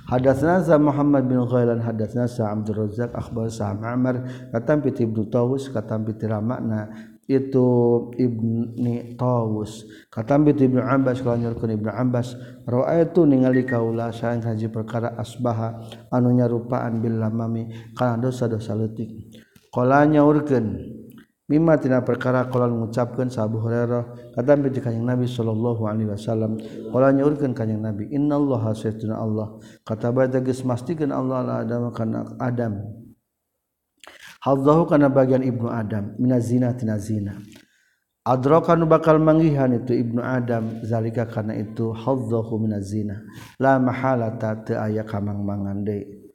Hadatsna sa Muhammad bin Ghailan hadatsna sa Abdul Razzaq akhbar sa Ma'mar katam bi Ibnu Tawus katam bi makna itu Ibni Tawus. Katam bi Ibnu Abbas kalanjurkeun Ibnu Abbas. Raaitu ningali kaula saeng haji perkara asbaha anu nyarupaan bil lamami kana dosa-dosa leutik. Qala nyaurkeun Mima tina perkara qala mengucapkeun sa Hurairah kata bi kanjing Nabi sallallahu alaihi wasallam qala nyaurkeun kanjing Nabi innallaha sayyiduna Allah. Kata bada geus mastikeun Allah la Adam kana Adam. Hadzahu kana bagian ibnu Adam minaz zina tina zina. Adrokan bakal manggihan itu Ibnu Adam zalika karena itu hadzahu minazina la mahalata teu aya kamang mangande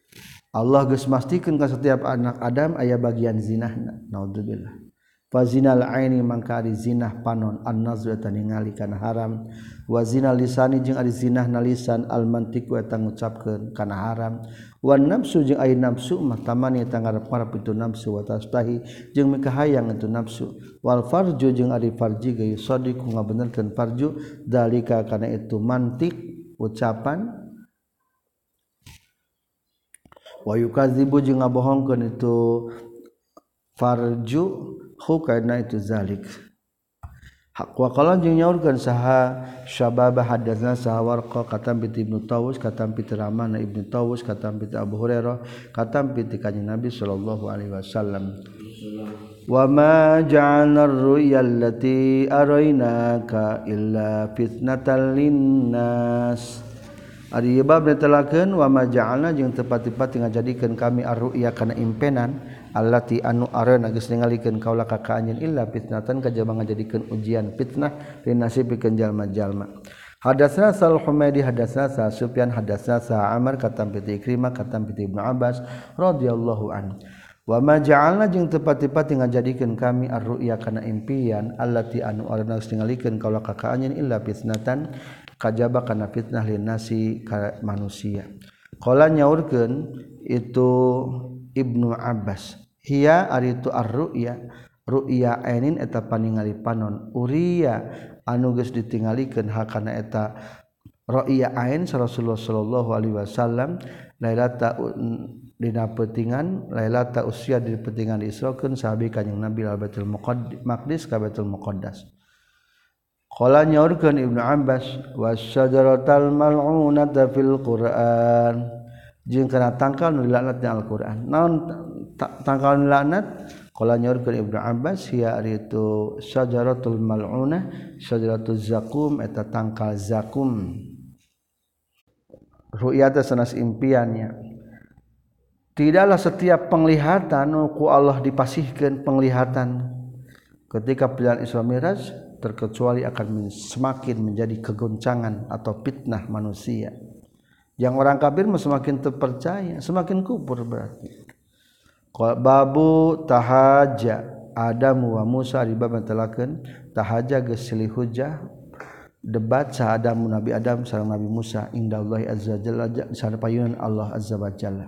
Allah geus mastikeun ka setiap anak Adam aya bagian zinahna. Naudzubillah fazinal aini mangka ari zinah panon. Annazru eta ningali kana haram. Wa zinal lisani jeung ari zinah nalisan. Al mantik wa eta ngucapkeun kana haram. Wa nafsu jeung ari nafsu mah tamani eta ngarep-ngarep itu nafsu wa tastahi jeung mikahayang itu nafsu wal farju jeung ari farji ge sadiq ngabenerkeun farju. Dalika kana itu mantik ucapan. Wa yukadzibu jeung ngabohongkeun itu farju. karena itu zalik. Nyaurkan saha syababa hadasna sawarqa katam bi Ibnu Tawus katam bi ramana Ibnu Tawus katam bi Abu Hurairah katam bi kanjeng Nabi sallallahu alaihi wasallam. Wa ma ja'alna ar-ru'ya allati arainaka illa fitnatal linnas. Ari bab netelakeun wa ma ja'alna jeung tepat-tepat ngajadikeun kami ar-ru'ya kana impenan. allati anu are nagis ningalikeun kaula ka kaanjeun illa fitnatan kajaba ngajadikeun ujian fitnah linasibikeun jalma-jalma. Hadatsna Sal Humaidi hadatsna Sa Sufyan hadatsna Sa Amr katam piti Ikrimah katam piti Ibnu Abbas radhiyallahu anhu. Wa ma ja'alna jeung tepat-tepat ngajadikeun kami ar-ru'ya kana impian allati anu arna tingalikeun kaula ka kaanjeun illa fitnatan kajaba kana fitnah linasi ka manusia. Qala nyaurkeun itu Ibnu Abbas. Hiya ari itu ar-ru'ya. Ru'ya ainin eta paningali panon. Uriya anu geus ditingalikeun hakana eta ru'ya ain Rasulullah sallallahu alaihi wasallam lailata dina pentingan lailata usia di pentingan diisrokeun sahabi kanjing Nabi al Baitul Maqdis ka Baitul Muqaddas. Qala nyaurkeun Ibnu Abbas wasyajarotal mal'unata fil Qur'an. Jeung kana tangkal nu dilaknat di Al-Qur'an. Naon tangkal laknat? Qala nyorkeun Ibnu Abbas ari itu syajaratul mal'unah, syajaratul zakum eta tangkal zakum. Ru'yata sanas impiannya. Tidaklah setiap penglihatan ku Allah dipasihkan penglihatan ketika pilihan Isra Miraj terkecuali akan semakin menjadi kegoncangan atau fitnah manusia yang orang kafir semakin terpercaya semakin kubur berarti. Babu tahaja Adam wa Musa di bab telakeun tahaja geus silih hujah debat sa Adam Nabi Adam sareng Nabi Musa. Indallahi azza jalla sareng payunan Allah azza wa jalla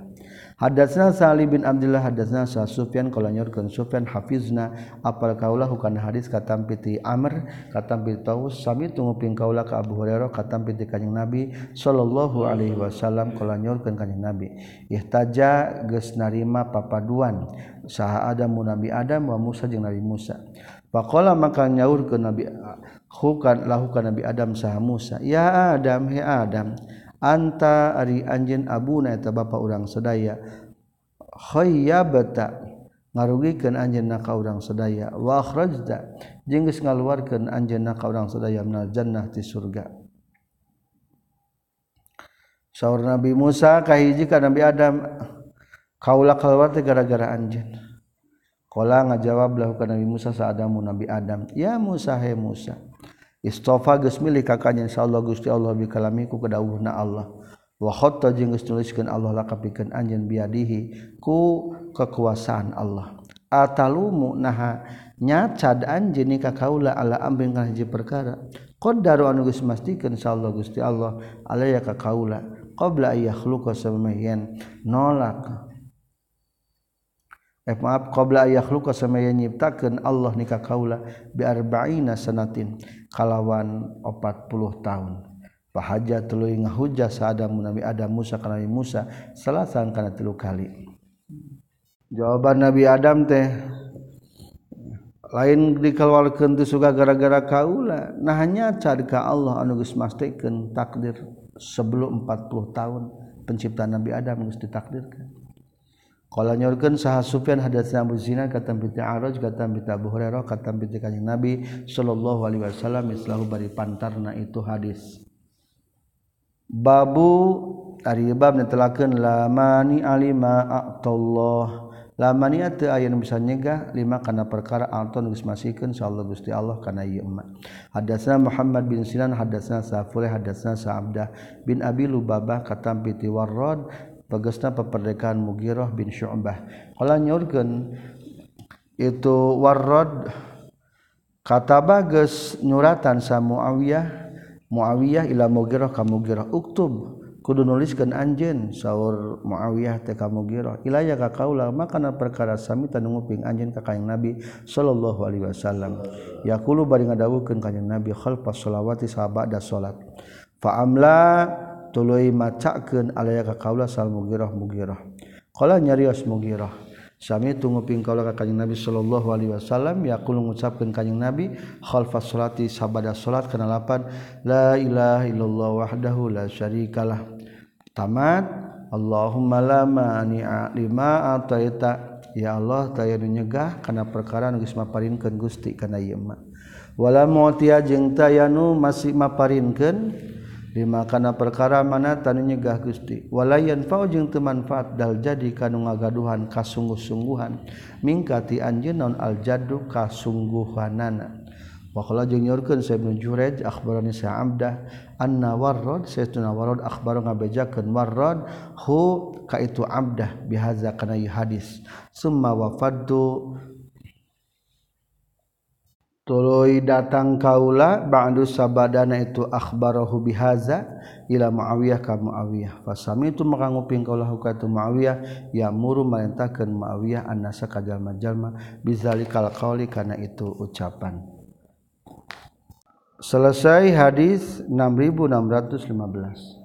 Hadatsna Salih bin Abdullah hadatsna Sa Sufyan qala nyorkeun Sufyan hafizna. Apal kaulah kana hadis katam piti Amr katam piti Taus sami tunguping kaulah ka Abu Hurairah katam piti kanjing Nabi sallallahu alaihi wasallam qala nyorkeun kanjing Nabi. Ihtaja geus narima papaduan. Saha Adam Nabi Adam wa Musa jeung Nabi Musa. Faqala maka nyaurkeun Nabi hukan lahukan Nabi Adam saha Musa. Ya Adam he Adam anta ari anjeun abuna eta bapa urang sedaya khayyabata ngarugikeun anjeunna ka urang sedaya wa akhrajta jeung geus ngaluarkeun anjeunna ka urang sedaya minal jannah ti surga. Saur Nabi Musa kahiji ka Nabi Adam kaula keluar teh gara-gara anjeun. Kala ngajawab lahu ka Nabi Musa sa Adamu Nabi Adam. Ya Musa he Musa istofa geus milih ka kanjeng insyaallah Gusti Allah bikalamiku kedawuhna Allah. Wa khatta jeung geus nuliskeun Allah lakapikeun anjeun biadihi ku kekuasaan Allah. Atalumu naha nyacad anjeun ka kaula ala ambing kana hiji perkara. Qaddaru anu geus mastikeun insyaallah Gusti Allah alaya ka kaula qabla ayakhluqa samayan nolak eh maaf qabla ayakhluqa samaya nyiptakeun Allah nikah kaula bi arba'ina sanatin kalawan 40 tahun. Pahaja tuluy ngahujah saadamu nabi Adam Musa kana nabi Musa salasan kana tilu kali. Jawaban nabi Adam teh lain dikeluarkan tu suka gara-gara kaula. Nah hanya cari ka Allah anu geus mastikeun takdir sebelum 40 tahun penciptaan nabi Adam geus ditakdirkan Kalau nyorkan sah Sufyan hadis Abu Zina kata binti Aroj kata binti Abu Hurairah kata binti kajing Nabi Shallallahu Alaihi Wasallam istilahu bari pantarna itu hadis. Babu ari bab netelakan lamani alima lama lamani ada ayat bisa nyegah lima karena perkara anton gus masihkan Allah gusti Allah karena iya emak Hadisnya Muhammad bin Sinan hadisnya Safule hadisnya Saabda bin Abi Lubabah kata binti Warrod bagesna peperdekaan Mugiroh bin Syu'bah. Kalau nyurgen itu warrod kata bages nyuratan sa Muawiyah Muawiyah ila Mugiroh ka Mugiroh uktub kudu nuliskan anjen sahur Muawiyah teh ka Mugiroh ilaya ka kaula makana perkara sami tanunguping anjen ka kanjeng Nabi sallallahu alaihi wasallam. Yaqulu bari ngadawuhkeun kanjeng Nabi khalfas sholawati sabada salat. Fa amla tuluy macakeun alaya ka kaula sal mugirah mugirah. Qala nyarios mugirah sami tunguping kaula ka kanjing nabi sallallahu alaihi wasallam yaqul ngucapkeun kanjing nabi khalfa salati sabada salat kana lapan la ilaha illallah wahdahu la syarikalah tamat Allahumma la mani'a lima ataita. Ya Allah tayanu nyegah kana perkara nu geus maparinkeun Gusti kana ieu mah. Wala mu'tiya jeung tayanu masih maparinkeun dimakana perkara mana tanu nyegah Gusti. Walayan faujung temanfaat dal jadi kanu ngagaduhan kasungguh-sungguhan. Mingkati anjenon aljadu kasungguhanana. Waqala jeung nyorkeun Sa Ibnu Jurayj akhbarani Sa Abdah anna warrad saytuna warrad akhbaru ngabejakeun warrad hu ka itu Abdah bihaza kana hadis. Summa wafaddu Tului datang kaula ba'du sabadana itu akhbarahu bihaza ila Muawiyah ka Muawiyah. Fasami itu maka nguping kaula hukatu Muawiyah ya muru marintahkeun Muawiyah annasa ka jalma-jalma bizalikal qauli kana itu ucapan. Selesai hadis 6615.